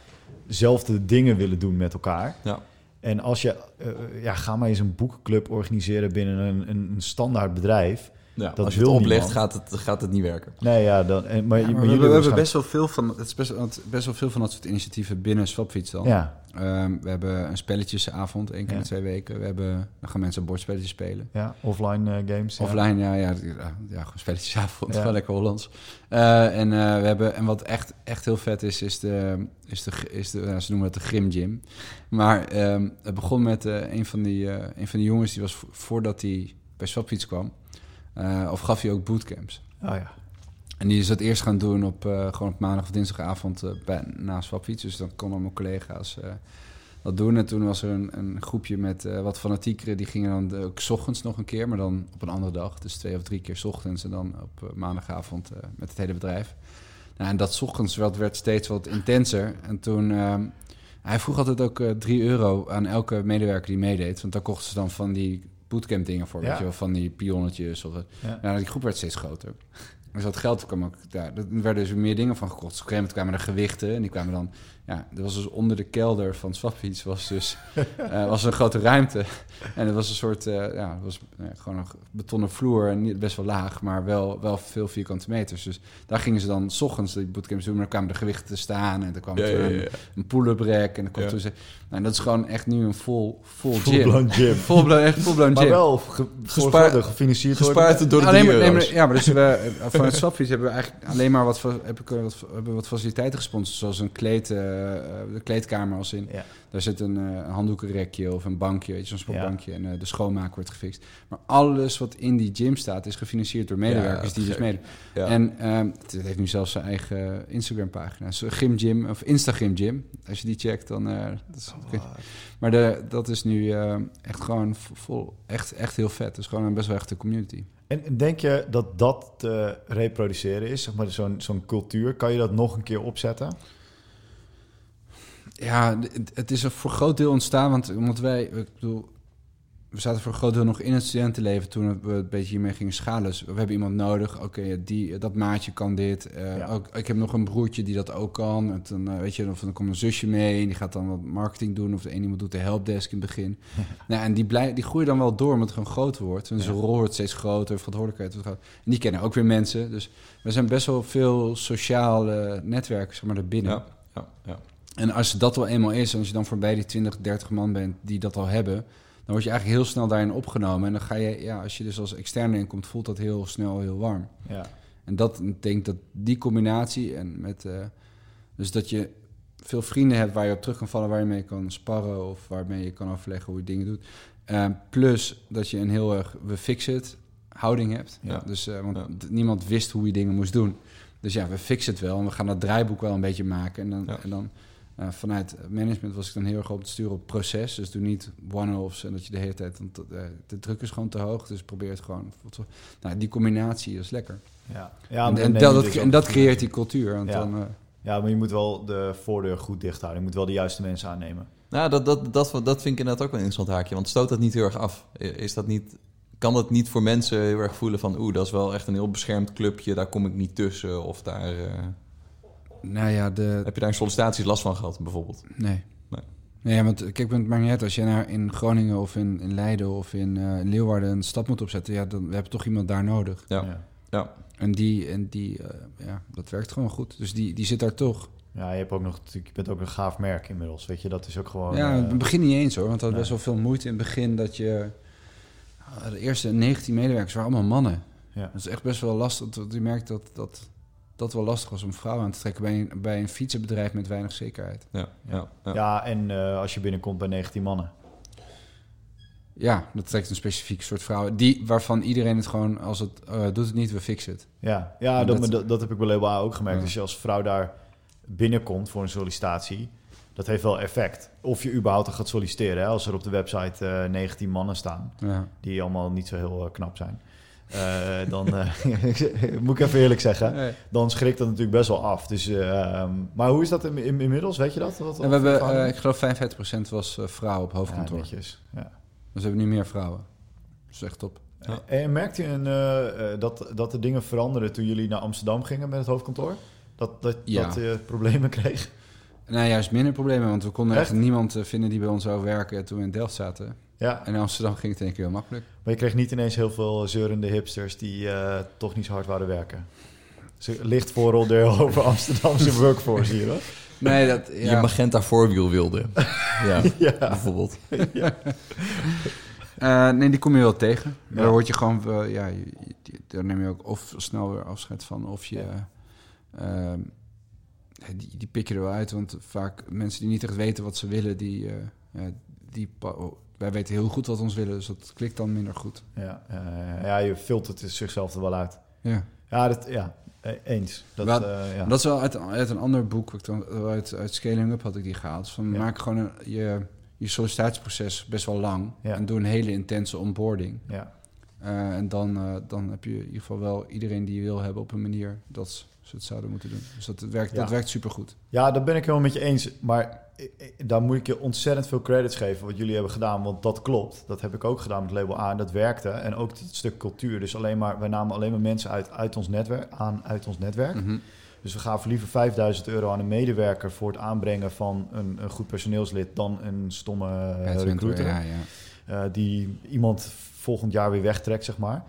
zelfde dingen willen doen met elkaar. Ja. En als je, eh, ja, ga maar eens een boekenclub organiseren binnen een, een, een standaard bedrijf. Ja, Dat als je het oplegt, gaat het, gaat het niet werken. Nee, ja, dan, en, maar, Ja, maar maar we, hebben best wel veel van, het is best, best wel veel van dat soort initiatieven binnen Swapfiets dan. Ja, Ehm, we hebben een spelletjesavond, één keer in de twee weken. We hebben, dan gaan mensen bordspelletjes spelen. ja, offline eh, games. Offline, ja, ja, ja, ja, gewoon spelletjesavond, Ja. gewoon lekker Hollands. Eh, en, eh, we hebben, en wat echt, echt heel vet is, is de, is de, is de ja, ze noemen het de Grim Gym. Maar ehm, het begon met een, van die, een van die jongens, die was vo- voordat hij bij Swapfiets kwam, of gaf hij ook bootcamps. Oh ja. En die is dat eerst gaan doen op, eh, gewoon op maandag of dinsdagavond eh, bij, na Swapfiets. Dus dan konden mijn collega's eh, dat doen. En toen was er een, een groepje met wat fanatiekeren. Die gingen dan de- ook 's ochtends nog een keer, maar dan op een andere dag. Dus twee of drie keer 's ochtends en dan op maandagavond met het hele bedrijf. Nou, en dat 's ochtends werd, werd steeds wat intenser. En toen... ehm, hij vroeg altijd ook eh 3 euro aan elke medewerker die meedeed. Want daar kochten ze dan van die bootcamp dingen voor. Ja. Weet je wel, van die pionnetjes. Of, Ja. nou, die groep werd steeds groter. Dus dat geld kwam ook daar. Er werden dus meer dingen van gekocht. Dus op een gegeven moment kwamen er gewichten. En die kwamen dan... Ja, er was dus onder de kelder van Swapfiets was dus... eh, was een grote ruimte. En het was een soort... eh, ja, het was eh, gewoon een betonnen vloer. En niet, best wel laag, maar wel, wel veel vierkante meters. Dus daar gingen ze dan s ochtends die bootcamps doen. Maar dan kwamen de gewichten te staan. En dan kwam Ja, er ja, een, een pull-up rack. En dan kwam toen ze... Nou, dat is gewoon echt nu een vol, vol gym. Full-blown gym. Full-blown, echt full-blown Maar gym. wel ge, Gespaard- gefinancierd. Gespaard door de Alleen 3 maar, nee, euro's. maar- ja, maar dus we, van, met Swapfiets hebben we eigenlijk alleen maar wat, heb ik, wat, hebben we wat faciliteiten gesponsord. Zoals een kleed, de kleedkamer als in. Ja. Daar zit een, eh, een handdoekenrekje of een bankje, weet je, zo'n sportbankje. En eh, de schoonmaak wordt gefixt. Maar alles wat in die gym staat is gefinancierd door medewerkers die dus mede. Ja. En ehm, het heeft nu zelfs zijn eigen Instagram pagina. Zo, Gym Gym of Instagram Gym. Als je die checkt dan... eh, dat is, maar de, dat is nu eh, echt gewoon vol, echt, echt heel vet. Is gewoon een best wel echte community. En denk je dat dat te reproduceren is? Zeg maar zo'n zo'n cultuur. Kan je dat nog een keer opzetten? Ja, het- het is er voor een groot deel ontstaan, want omdat wij, ik bedoel, we zaten voor een groot deel nog in het studentenleven toen we een beetje hiermee gingen schalen. Dus we hebben iemand nodig, oké, die dat maatje kan dit. Eh, Ja. ook, ik heb nog een broertje die dat ook kan. En dan, eh, weet je, of dan komt een zusje mee en die gaat dan wat marketing doen. Of de een iemand doet de helpdesk in het begin. nou, en die, blij, die groeien dan wel door omdat het gewoon groter wordt. En zijn Ja. rol wordt steeds groter, verantwoordelijkheid wordt groter. En die kennen ook weer mensen. Dus we zijn best wel veel sociale netwerken, zeg maar, erbinnen. ja, ja, ja. En als dat wel eenmaal is, en als je dan voorbij die 20, 30 man bent die dat al hebben, dan word je eigenlijk heel snel daarin opgenomen. En dan ga je, ja, als je dus als externe inkomt, voelt dat heel snel heel warm. Ja. En dat, ik denk dat die combinatie en met, eh, dus dat je veel vrienden hebt waar je op terug kan vallen, waar je mee kan sparren of waarmee je kan overleggen hoe je dingen doet. Eh, plus dat je een heel erg we fix it houding hebt. Ja. Dus, eh, want Ja. niemand wist hoe je dingen moest doen. Dus ja, we fixen het wel en we gaan dat draaiboek wel een beetje maken. En dan, Ja. en dan eh, vanuit management was ik dan heel erg op het sturen op proces. Dus doe niet one-offs en dat je de hele tijd... Want eh, de druk is gewoon te hoog, dus probeer het gewoon... Nou, die combinatie is lekker. Ja. Ja, en, dat, dus en dat creëert die cultuur. Want Ja. dan, eh, Ja, maar je moet wel de voordeur goed dicht houden. Je moet wel de juiste mensen aannemen. Nou, dat, dat, dat, dat vind ik inderdaad ook wel een interessant haakje. Want stoot dat niet heel erg af? Is dat niet, kan dat niet voor mensen heel erg voelen van... oeh, dat is wel echt een heel beschermd clubje, daar kom ik niet tussen. Of daar, eh, nou ja, de, heb je daar in sollicitaties last van gehad, bijvoorbeeld? Nee. Nee. Nee, want kijk, het maakt niet uit. Als je naar in Groningen of in, in Leiden of in eh, Leeuwarden een stad moet opzetten, ja, dan we hebben toch iemand daar nodig. Ja. Ja. Ja, En die, en die eh, ja, dat werkt gewoon goed. Dus die, die zit daar toch. Ja, je, hebt ook nog, natuurlijk- je bent ook een gaaf merk inmiddels. Weet je, dat is ook gewoon... ja, eh, in het begin niet eens hoor, want dat had nee. best wel veel moeite in het begin dat je. De eerste 19 medewerkers waren allemaal mannen. ja. Dat is echt best wel lastig. want Je merkt dat dat, dat wel lastig was om vrouwen aan te trekken bij een, bij een fietsenbedrijf met weinig zekerheid. ja, ja. ja. Ja, en eh, als je binnenkomt bij 19 mannen. Ja, dat trekt een specifiek soort vrouwen. Die, waarvan iedereen het gewoon, als het eh, doet het niet, we fixen het. Ja, ja dat, dat- heb ik bij Label A ook gemerkt. Ja. Als je als vrouw daar binnenkomt voor een sollicitatie, dat heeft wel effect. Of je überhaupt er gaat solliciteren. Hè? Als er op de website eh 19 mannen staan, Ja. die allemaal niet zo heel eh, knap zijn. Eh, dan eh, moet ik even eerlijk zeggen, dan schrikt dat natuurlijk best wel af. Dus, eh, ehm, maar hoe is dat in, in- inmiddels? Weet je dat? Wat, we hebben, eh, ik geloof 55% was vrouw op ja, hoofdkantoor. netjes. Ja. dus we hebben nu meer vrouwen. Dat is echt top. Ja. En merkte je een, dat, dat de dingen veranderden toen jullie naar Amsterdam gingen met het hoofdkantoor? Dat, dat, Ja. dat je problemen kreeg? Nou, juist minder problemen, want we konden Echt? echt niemand vinden die bij ons zou werken toen we in Delft zaten. Ja, En in Amsterdam ging het in één keer heel makkelijk. maar je kreeg niet ineens heel veel zeurende hipsters die eh, toch niet zo hard waren werken. Ze licht vooroordeel over Amsterdamse workforce hier, hoor. Nee, dat, Je ja. magenta voorwiel wilde. ja, Ja, bijvoorbeeld. Eh, nee, die kom je wel tegen. Ja. Daar word je gewoon, eh, ja, je- je- daar neem je ook of snel weer afscheid van, of je, Ja. ehm, die, die pik je er wel uit. Want vaak mensen die niet echt weten wat ze willen, die, eh, ja, die wij weten heel goed wat we ons willen, dus dat klikt dan minder goed. ja, eh, ja, je filtert het zichzelf er wel uit. Ja. Ja, dat, ja eh, eens. Dat, Wat- eh, ja. Dat is wel uit, uit een ander boek, uit, uit Scaling Up had ik die gehaald. Dus van Ja. maak gewoon een, je, je sollicitatieproces best wel lang Ja. en doe een hele intense onboarding. ja. Eh, en dan, dan heb je in ieder geval wel iedereen die je wil hebben op een manier dat ze het zouden moeten doen. Dus dat werkt, dat werkt supergoed. Ja, dat ben ik helemaal met je eens. Maar daar moet ik je ontzettend veel credits geven wat jullie hebben gedaan. Want dat klopt. Dat heb ik ook gedaan met Label A en dat werkte. En ook het stuk cultuur. Dus alleen maar, wij namen alleen maar mensen uit, uit ons netwerk, aan uit ons netwerk. Mhm. Dus we gaven liever 5000 euro aan een medewerker voor het aanbrengen van een, een goed personeelslid dan een stomme Headhunter, recruiter. Ja, ja. eh, die iemand volgend jaar weer wegtrekt, zeg maar.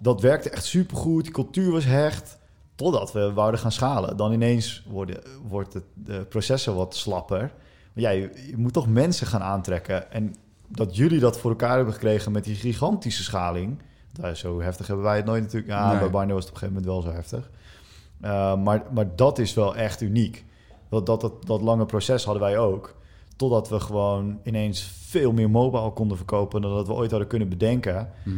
Dat werkte echt supergoed. Die cultuur was hecht. Totdat we wouden gaan schalen. Dan ineens worden, wordt het, de processen wat slapper. Ja, je, je moet toch mensen gaan aantrekken. En dat jullie dat voor elkaar hebben gekregen met die gigantische schaling... Nou, zo heftig hebben wij het nooit natuurlijk. Ja, Nee. bij Barney was het op een gegeven moment wel zo heftig. Uh, maar, maar dat is wel echt uniek. Dat, dat, dat, dat lange proces hadden wij ook. Totdat we gewoon ineens veel meer mobile konden verkopen... dan dat we ooit hadden kunnen bedenken. Mhm.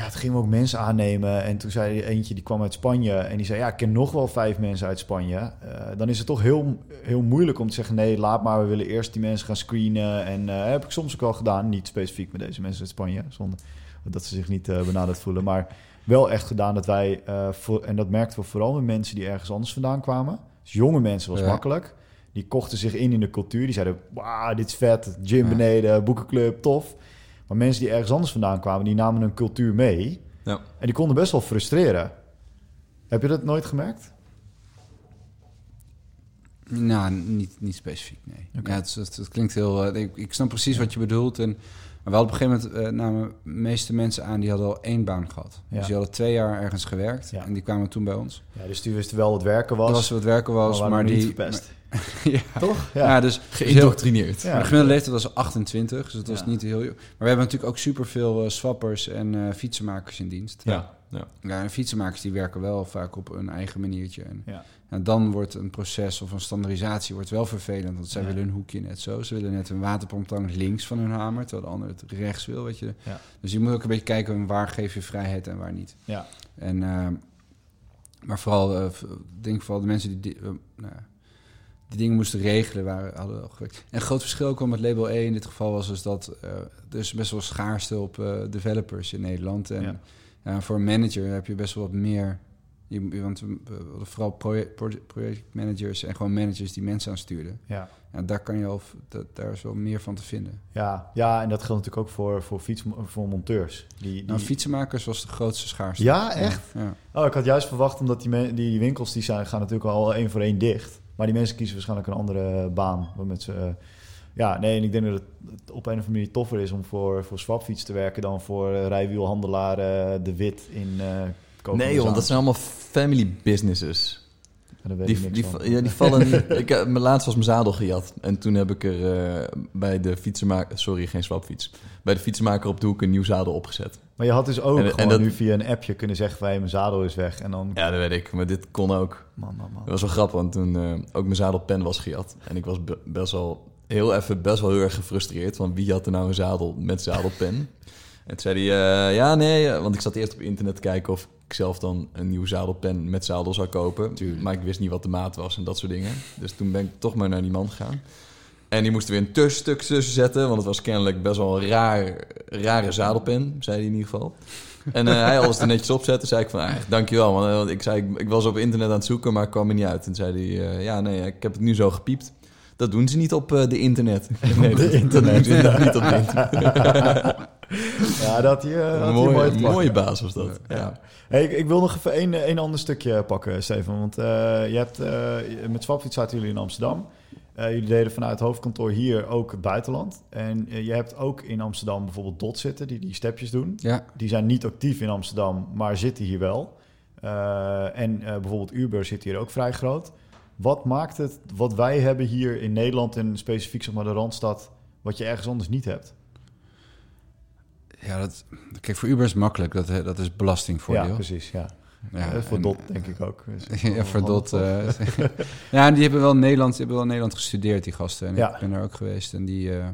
Ja, toen gingen we ook mensen aannemen. En toen zei eentje, die kwam uit Spanje. En die zei, ja, ik ken nog wel vijf mensen uit Spanje. Uh, dan is het toch heel, heel moeilijk om te zeggen... nee, laat maar, we willen eerst die mensen gaan screenen. En uh, heb ik soms ook wel gedaan. Niet specifiek met deze mensen uit Spanje. Zonder dat ze zich niet uh, benaderd voelen. Maar wel echt gedaan dat wij... voor, en dat merkten we vooral met mensen die ergens anders vandaan kwamen. Dus jonge mensen was Ja. makkelijk. Die kochten zich in in de cultuur. Die zeiden, wauw, dit is vet. Gym beneden, boekenclub, tof. Maar mensen die ergens anders vandaan kwamen, die namen hun cultuur mee. Ja. En die konden best wel frustreren. Heb je dat nooit gemerkt? Nou, niet, niet specifiek, nee. Ja, het, het, het klinkt heel... eh, ik, ik snap precies wat je bedoelt. En, maar wel op een gegeven moment eh, namen de meeste mensen aan... die hadden al één baan gehad. Ja. Dus die hadden twee jaar ergens gewerkt. En die kwamen toen bij ons. Ja, dus die wisten wel wat werken was. Dat was wat werken was, maar niet die... ja. Toch? Ja, Ja. dus... dus heel- Geïndoctrineerd. Ja. Maar de gemiddelde leeftijd was 28, dus het was niet heel... Maar we hebben natuurlijk ook superveel uh, swappers en uh, fietsenmakers in dienst. Ja. ja. Ja, en fietsenmakers die werken wel vaak op hun eigen maniertje. En, Ja. en dan wordt een proces of een standaardisatie wordt wel vervelend. Want zij Ja. willen hun hoekje net zo. Ze willen net een waterpomptang links van hun hamer, terwijl de ander het rechts wil, weet je. Ja. Dus je moet ook een beetje kijken waar geef je vrijheid en waar niet. Ja. En, uh, maar vooral, uh, ik denk vooral de mensen die... die uh, nou, die dingen moesten regelen, waren, hadden al gewerkt. En een groot verschil wel met Label E in dit geval was dus dat uh, er is best wel schaarste op uh, developers in Nederland. En ja. Ja, voor een manager heb je best wel wat meer. Je, want hadden vooral project, projectmanagers en gewoon managers die mensen aanstuurden. Ja. En daar kan je al, dat, daar is wel meer van te vinden. Ja, ja en dat geldt natuurlijk ook voor, voor, fiets, voor monteurs. Die, die... Nou, fietsenmakers was de grootste schaarste. Ja, echt? Ja. Oh, ik had juist verwacht, omdat die, die winkels die zijn, gaan natuurlijk al één voor één dicht. Maar die mensen kiezen waarschijnlijk een andere baan. Met ze, uh, ja, nee, en ik denk dat het op een of andere manier toffer is om voor, voor Swapfiets te werken dan voor uh, rijwielhandelaar De Wit in uh, Nee joh, dat zijn allemaal family businesses. Die, die, ja, die vallen niet. ik, mijn laatst was mijn zadel gejat. En toen heb ik er uh, bij de fietsenmaker... Sorry, geen swapfiets. Bij de fietsenmaker op de hoek een nieuw zadel opgezet. Maar je had dus ook en, gewoon en dat, nu via een appje kunnen zeggen... van hey, mijn zadel is weg. En dan... Ja, dat weet ik. Maar dit kon ook. Man, man, man. Dat was wel grappig, want toen uh, ook mijn zadelpen was gejat. En ik was be best wel heel even best wel heel erg gefrustreerd. Want wie had er nou een zadel met zadelpen? en toen zei hij, uh, ja nee, want ik zat eerst op internet te kijken of ik zelf dan een nieuwe zadelpen met zadel zou kopen. Tuurlijk. Maar ik wist niet wat de maat was en dat soort dingen. Dus toen ben ik toch maar naar die man gegaan. En die moest weer een tussenstuk tussen zetten, want het was kennelijk best wel een raar, rare zadelpen, zei hij in ieder geval. En uh, hij alles er netjes opzetten, zei ik van, ah, dankjewel. Want ik, zei, ik, ik, was op internet aan het zoeken, maar ik kwam er niet uit. En zei hij, uh, ja nee, ik heb het nu zo gepiept. Dat doen ze niet op de internet. Nee, de internet. Dat doen ze niet op de internet. Ja, dat uh, een mooie, mooi mooie baas was dat. Ja. ja. Hey, ik, ik, wil nog even een, een ander stukje pakken, Steven. Want uh, je hebt, uh, met Swapfiets zaten jullie in Amsterdam. Jullie deden vanuit het hoofdkantoor hier ook het buitenland. En je hebt ook in Amsterdam bijvoorbeeld Dot zitten, die die stepjes doen. Ja. Die zijn niet actief in Amsterdam, maar zitten hier wel. En bijvoorbeeld Uber zit hier ook vrij groot. Wat maakt het, wat wij hebben hier in Nederland en specifiek zeg maar de Randstad, wat je ergens anders niet hebt? Ja, dat, kijk, voor Uber is makkelijk. Dat, dat is belastingvoordeel. Ja, precies, ja. Ja, ja, voor en, Dot denk ik ook. Dus ja, voor Dot. Uh, ja, en die hebben wel in Nederland, die hebben wel in Nederland gestudeerd, die gasten. En ja. ik ben er ook geweest. En die, uh,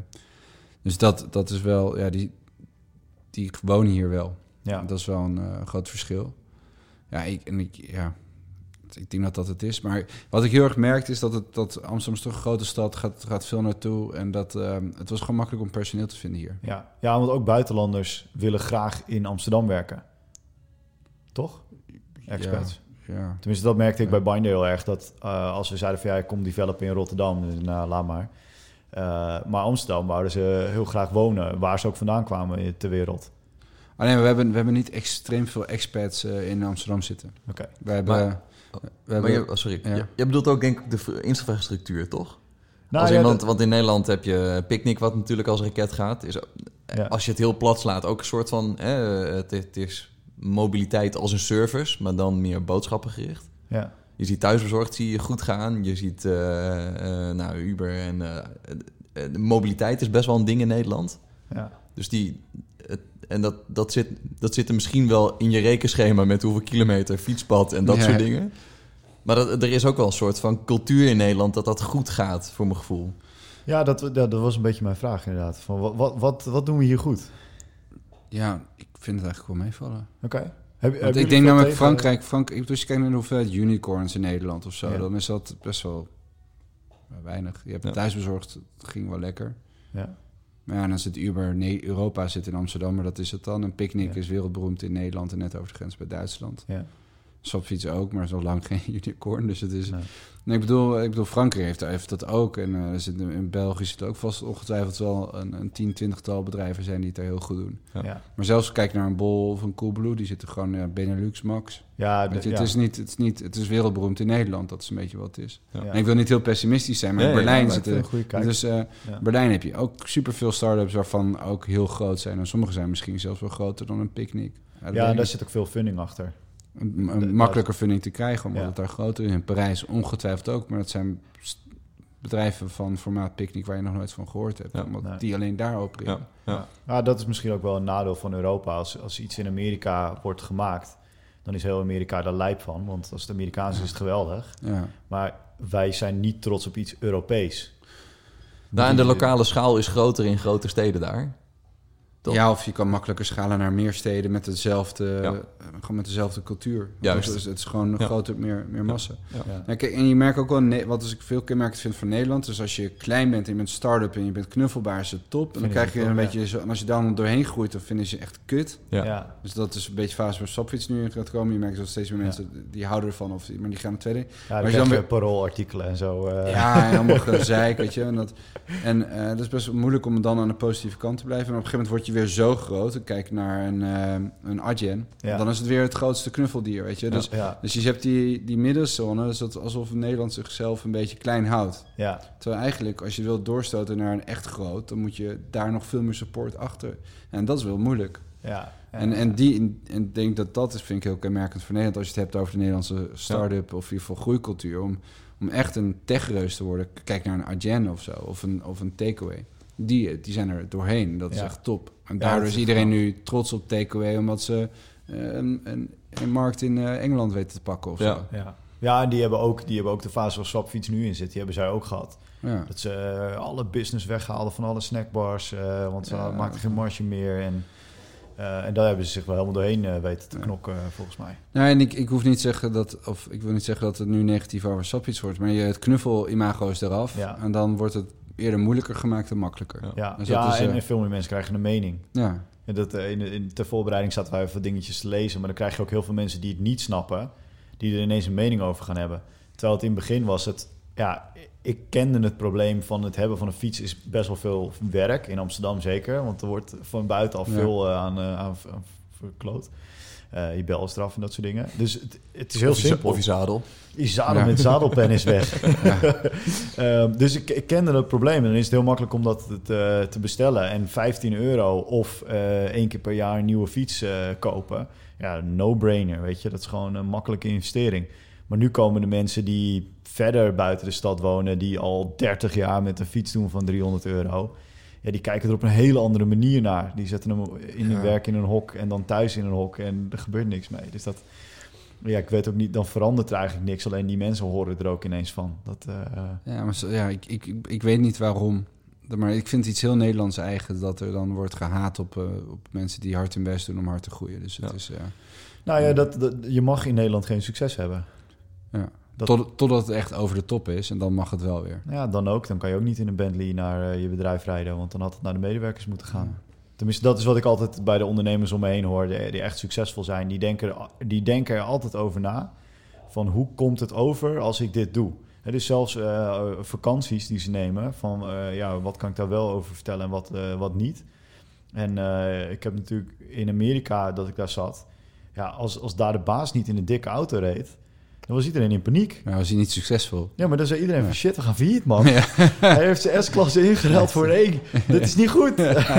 dus dat, dat is wel, ja, die, die wonen hier wel. Ja. Dat is wel een uh, groot verschil. Ja, ik, en ik, ja, ik denk dat dat het is. Maar wat ik heel erg merkte is dat, het, dat Amsterdam is toch een grote stad, gaat, gaat veel naartoe. En dat um, het was gewoon makkelijk om personeel te vinden hier. Ja. ja, want ook buitenlanders willen graag in Amsterdam werken. Toch? Experts. Ja, ja. Tenminste, dat merkte ik ja. bij Binder heel erg. Dat uh, als we zeiden van ja, ik kom developen in Rotterdam, dus nou, laat maar. Uh, maar Amsterdam wouden ze heel graag wonen, waar ze ook vandaan kwamen ter wereld. Alleen we hebben, we hebben niet extreem veel expats uh, in Amsterdam zitten. Oké. Okay. We hebben. Maar, we hebben je, oh, sorry, ja. je, je bedoelt ook denk ik de infrastructuur, toch? Nou, als ja, in, want, want in Nederland heb je Picnic, wat natuurlijk als raket gaat. Is, ja. Als je het heel plat slaat, ook een soort van... Eh, het, het, is mobiliteit als een service, maar dan meer boodschappengericht. Ja. Je ziet thuisbezorgd zie je goed gaan. Je ziet uh, uh, nou, Uber en... Uh, de mobiliteit is best wel een ding in Nederland. Ja. Dus die, het, En dat, dat, zit, dat zit er misschien wel in je rekenschema met hoeveel kilometer, fietspad en dat Ja. soort dingen. Maar dat, er is ook wel een soort van cultuur in Nederland dat dat goed gaat, voor mijn gevoel. Ja, dat, ja, dat was een beetje mijn vraag inderdaad. Van, wat, wat, wat, wat doen we hier goed? Ja, ik vind het eigenlijk wel meevallen. Oké. Heb, ik denk namelijk tegen- Frankrijk, Frankrijk, dus je kijkt naar de hoeveelheid unicorns in Nederland of zo, Ja. dan is dat best wel weinig. Je hebt Ja. thuisbezorgd, dat ging wel lekker. Ja. Maar ja, dan zit Uber, nee, Europa zit in Amsterdam, maar dat is het dan. Een picknick Ja. is wereldberoemd in Nederland en net over de grens bij Duitsland. Ja. Swapfiets ook, maar zo lang geen unicorn. Dus het is. Nee. Nee, ik bedoel, ik bedoel Frankrijk heeft, heeft dat ook. En eh, er zit, in België zit ook vast ongetwijfeld wel een, een 10, 20-tal bedrijven zijn die het daar heel goed doen. Ja. Ja. Maar zelfs kijk naar een Bol of een Coolblue, die zitten gewoon ja, Benelux max. Ja, je, de- het, ja. is niet, het, is niet, het is wereldberoemd in Nederland, dat is een beetje wat het is. En ik wil niet heel pessimistisch zijn, maar Ja, in Berlijn zitten... kijk. Dus eh, Ja. Berlijn heb je ook superveel start-ups waarvan ook heel groot zijn. En sommige zijn misschien zelfs wel groter dan een picknick. Ja, daar zit ook veel funding achter. Een, een de- makkelijker funding te krijgen, omdat Ja. het daar groter is. In Parijs ongetwijfeld ook, maar dat zijn bedrijven van formaat picknick waar je nog nooit van gehoord hebt. Ja. omdat Nee. die alleen daar opereren. Ja, ja. Ja, dat is misschien ook wel een nadeel van Europa. Als, als iets in Amerika wordt gemaakt, dan is heel Amerika daar lijp van. Want als het Amerikaans is, is het geweldig. Ja. Maar wij zijn niet trots op iets Europees. Nou, en de lokale schaal is groter in grote steden daar. Ja, of je kan makkelijker schalen naar meer steden met dezelfde, Ja. eh, gewoon met dezelfde cultuur. Juist. Dus het is gewoon een Ja. groter, meer, meer massa. Ja. Ja, kijk, en je merkt ook wel, wat dus ik veel kenmerkend vind van Nederland, dus als je klein bent en je bent start-up en je bent knuffelbaar, is het top. En dan krijg je een top, beetje zo, en als je daar dan doorheen groeit, dan vinden ze echt kut. Ja. Ja. Dus dat is een beetje fase waar Stopfiets nu in gaat komen. Je merkt dat steeds meer Ja. mensen die houden ervan, of, maar die gaan het tweede. Ja, als dan je dan weer- paroolartikelen en zo. eh. Ja, en allemaal gezeik, weet je. En, dat, en eh, dat is best moeilijk om dan aan de positieve kant te blijven. En op een gegeven moment word je weer zo groot. Dan kijk naar een, eh een Adyen. Ja. Dan is het weer het grootste knuffeldier, weet je. Dus, ja, dus je hebt die, die middenzone. Dus dat alsof Nederland zichzelf een beetje klein houdt. ja, Terwijl eigenlijk, als je wilt doorstoten naar een echt groot... dan moet je daar nog veel meer support achter. En dat is wel moeilijk. ja. En, en, die, en ik denk dat dat is, vind ik heel kenmerkend voor Nederland. Als je het hebt over de Nederlandse start-up of in ieder geval groeicultuur. Om, om echt een techreus te worden. Kijk naar een Adyen of zo. Of een, of een takeaway. Die, die zijn er doorheen. Dat is Ja. echt top. En dat is iedereen nu trots op takeaway. Omdat ze eh, een, een, een markt in eh, Engeland weten te pakken of Ja. zo. ja. ja, en die hebben, ook, die hebben ook de fase waar Swapfiets nu in zit. Die hebben zij ook gehad. Ja. Dat ze eh, alle business weghaalden van alle snackbars. eh, want ze Ja. maakten geen marge meer. En, eh, en daar hebben ze zich wel helemaal doorheen eh, weten te knokken, volgens mij. Nou, en ik, ik hoef niet zeggen dat, of ik wil niet zeggen dat het nu negatief over Sappies wordt, maar je, het knuffel-imago is eraf. Ja. En dan wordt het eerder moeilijker gemaakt dan makkelijker. Ja. Ja, Dus ja is, en, eh, en veel meer mensen krijgen een mening. Ja, En dat, eh, in, in, ter voorbereiding zaten wij even dingetjes te lezen. Maar dan krijg je ook heel veel mensen die het niet snappen. Die er ineens een mening over gaan hebben. Terwijl het in het begin was het... Ja, ik kende het probleem van het hebben van een fiets is best wel veel werk. In Amsterdam zeker. Want er wordt van buiten al Ja. veel eh, aan, aan, aan verkloot. Eh je belstraf en dat soort dingen. Dus het, het is heel Of je- simpel. Of je zadel. Die zadel Ja. met zadelpen is weg. Ehm, dus ik, ik kende dat probleem. En dan is het heel makkelijk om dat te, te bestellen. En 15 euro of eh één keer per jaar een nieuwe fiets eh, kopen. Ja, no-brainer, weet je. Dat is gewoon een makkelijke investering. Maar nu komen de mensen die verder buiten de stad wonen... die al 30 jaar met een fiets doen van 300 euro... Ja, die kijken er op een hele andere manier naar. Die zetten hem in hun Ja. werk in een hok en dan thuis in een hok... en er gebeurt niks mee. Dus dat... Ja, ik weet ook niet, dan verandert er eigenlijk niks. Alleen die mensen horen er ook ineens van. Dat, eh, ja maar zo- ja, ik, ik, ik, ik weet niet waarom. Maar ik vind het iets heel Nederlands eigen dat er dan wordt gehaat op, eh, op mensen die hard hun best doen om hard te groeien. Dus het Ja. is, ja, nou ja, dat, dat, je mag in Nederland geen succes hebben. ja. Dat- Tot, totdat het echt over de top is en dan mag het wel weer. Ja, dan ook. Dan kan je ook niet in een Bentley naar eh, je bedrijf rijden. Want dan had het naar de medewerkers moeten gaan. Tenminste, dat is wat ik altijd bij de ondernemers om me heen hoor. Die, die echt succesvol zijn. Die denken, die denken er altijd over na. Van hoe komt het over als ik dit doe? Dus zelfs eh, vakanties die ze nemen. Van eh, ja, wat kan ik daar wel over vertellen en wat, eh, wat niet. En eh, ik heb natuurlijk in Amerika dat ik daar zat. Ja, als, als daar de baas niet in een dikke auto reed... dan was iedereen in paniek. Maar was hij niet succesvol? Ja, maar dan zei iedereen Ja. van shit, we gaan failliet, man. Ja. Hij heeft zijn S-klasse ingereld voor een één. Dat is niet goed.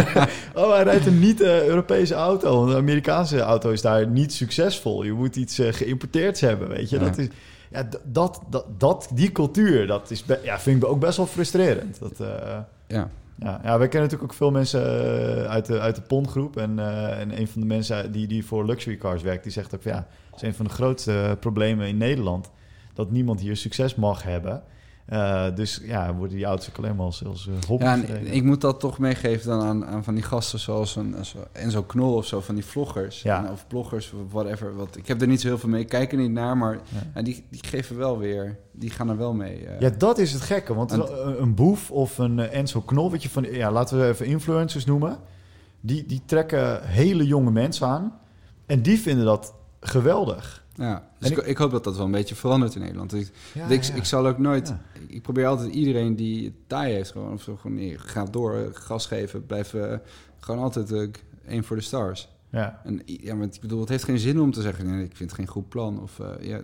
oh, hij rijdt een niet-Europese auto. Want de Amerikaanse auto is daar niet succesvol. Je moet iets geïmporteerds hebben, weet je. Ja. Dat is, ja, dat, dat, dat, die cultuur, dat is ja, vind ik ook best wel frustrerend. Dat, eh, Ja. Ja, ja, wij kennen natuurlijk ook veel mensen eh, uit de, uit de PON-groep. En, eh, en een van de mensen die, die voor luxury cars werkt, die zegt ook ja, het is een van de grootste problemen in Nederland. Dat niemand hier succes mag hebben. Eh, dus ja, worden die auto's ook alleen maar als, als eh, hobby Ja, en ik moet dat toch meegeven dan aan, aan van die gasten zoals een, zo Enzo Knol of zo, van die vloggers. Ja. En- Of bloggers, of whatever. Wat, ik heb er niet zo heel veel mee, ik kijk er niet naar, maar Ja. die, die geven wel weer, die gaan er wel mee. eh. Ja, dat is het gekke. Want En- een, een boef of een Enzo Knol, weet je, van, ja, laten we even influencers noemen. Die, die trekken hele jonge mensen aan. En die vinden dat geweldig. Ja, dus ik, ik hoop dat dat wel een beetje verandert in Nederland. Ik, Ja, ik, ja. ik zal ook nooit... Ja. Ik probeer altijd iedereen die het taai heeft gewoon... Of zo, gewoon nee, ga door, gas geven, blijf... eh, gewoon altijd eh, één voor de stars. Ja, En ja, want ik bedoel, het heeft geen zin om te zeggen... Nee, ik vind het geen goed plan. Of eh, ja,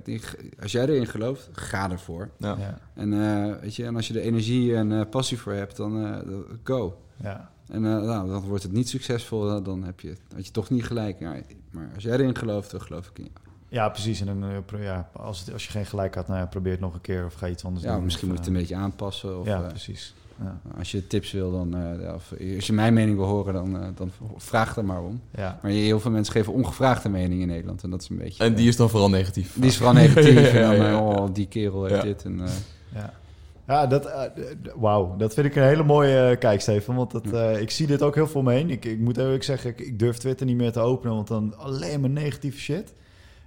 als jij erin gelooft, ga ervoor. Ja. ja, En, eh, weet je, en als je er energie en eh, passie voor hebt, dan eh, go. ja. En eh, nou, dan wordt het niet succesvol, dan heb je, had je toch niet gelijk. Ja, maar als jij erin gelooft, dan geloof ik in jou. Ja, precies. En dan, eh, ja, als, het, als je geen gelijk had, nou ja, probeer het nog een keer of ga iets anders Ja, doen. misschien Of, moet je het eh, een beetje aanpassen. Of, ja, eh, precies. Ja, als je tips wil, dan, eh, ja, of als je mijn mening wil horen, dan, dan vraag er maar om. ja. Maar heel veel mensen geven ongevraagde mening in Nederland. En dat is een beetje... En die is dan vooral negatief. die is vooral negatief. Ja, ja, en dan, ja, ja. oh, die kerel heeft Ja. dit. En, eh, Ja, ja dat, wauw, dat vind ik een hele mooie kijk, Steven. Want dat, eh, ik zie dit ook heel veel om me heen. Ik, ik moet eerlijk zeggen, ik, ik durf Twitter niet meer te openen, want dan alleen maar negatieve shit.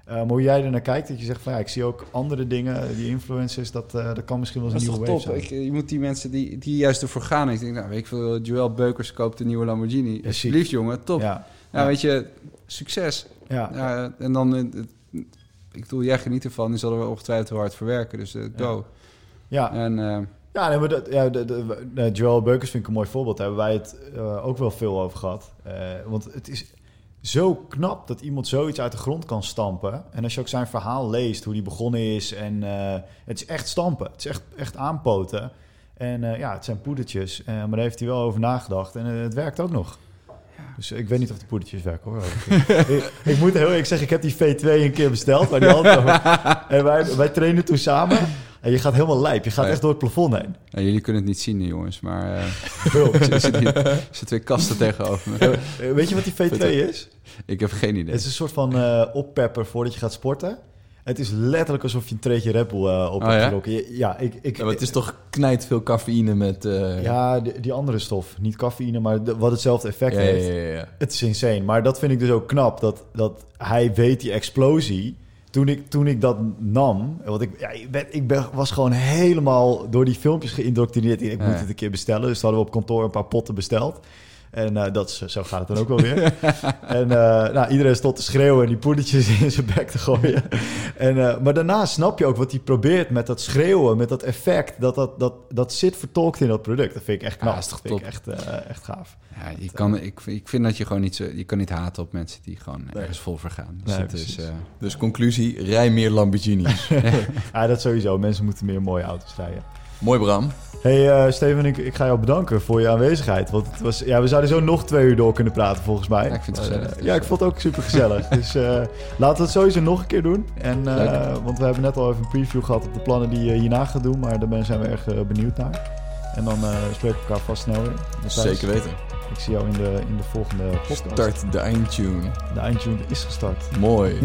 Eh, maar hoe jij er naar kijkt, dat je zegt van ja, ik zie ook andere dingen, die influencers, dat, eh, dat kan misschien wel eens is een nieuwe wave top? zijn. Ik, je moet die mensen die, die juist ervoor gaan. Ik denk, nou, weet ik veel, Joel Beukers koopt een nieuwe Lamborghini. Ja, Alsjeblieft, jongen, top. Ja, ja. weet je, succes. ja, en dan, eh, het- ik bedoel, jij geniet ervan. Die zullen we ongetwijfeld heel hard verwerken. Dus eh, go. ja. En eh, Ja, nee, maar dat, ja, de, de, de- Joel Beukers vind ik een mooi voorbeeld. Daar hebben wij het eh, ook wel veel over gehad. Eh, want het is zo knap dat iemand zoiets uit de grond kan stampen. En als je ook zijn verhaal leest, hoe die begonnen is. En eh, het is echt stampen. Het is echt, echt aanpoten. En eh, ja, het zijn poedertjes. Eh, maar daar heeft hij wel over nagedacht. En het werkt ook nog. Dus ik weet niet of de poedertjes werken hoor. ik, ik moet heel eerlijk zeggen, ik heb die V2 een keer besteld. Maar die andere, en wij, wij trainen toen samen. En je gaat helemaal lijp. Je gaat echt door het plafond heen. ja, jullie kunnen het niet zien, jongens. Maar Veel. er zitten twee kasten tegenover me. Eh, Weet je wat die V2 is? Ik heb geen idee. Het is een soort van eh, oppepper voordat je gaat sporten. Het is letterlijk alsof je een treetje Red Bull eh, op Oh, hebt ja? ik, ik, Ja, maar het is toch knijt veel cafeïne met... ja die, die andere stof. Niet cafeïne, maar de- wat hetzelfde effect ja, heeft. ja, ja. Het is insane. Maar dat vind ik dus ook knap. Dat, dat hij weet die explosie. Toen ik, toen ik dat nam... Want ik, ja, ik, ben, ik ben, was gewoon helemaal door die filmpjes geïndoctrineerd. Ik moet het een keer bestellen. Dus hadden we op kantoor een paar potten besteld. En eh, dat is, zo gaat het dan ook wel weer. en eh, nou, iedereen stond te schreeuwen en die poedertjes in zijn bek te gooien. en, eh, maar daarna snap je ook wat hij probeert met dat schreeuwen, met dat effect. Dat, dat, dat, dat zit vertolkt in dat product. Dat vind ik echt knap. Dat vind top. ik echt, echt gaaf. Ja, je kan, ik, ik vind dat je gewoon niet zo... Je kan niet haten op mensen die gewoon ergens vol voor gaan. Dus Nee, is, eh, Dus conclusie, rij meer Lamborghinis. Ja, dat sowieso. Mensen moeten meer mooie auto's rijden. Mooi Bram. Hey, eh, Steven, ik, ik ga jou bedanken voor je aanwezigheid. Want het was, ja, we zouden zo nog twee uur door kunnen praten, volgens mij. Ja, ik vind het gezellig. eh, Dus, ja, ik vond het ook super gezellig. dus eh, laten we het sowieso nog een keer doen. En, want we hebben net al even een preview gehad op de plannen die je hierna gaat doen. Maar daar ben- zijn we erg benieuwd naar. En dan eh, spreken we elkaar vast snel weer. Zeker weten. Ik zie jou in de, in de volgende podcast. Start de eindtune. De eindtune is gestart. Mooi.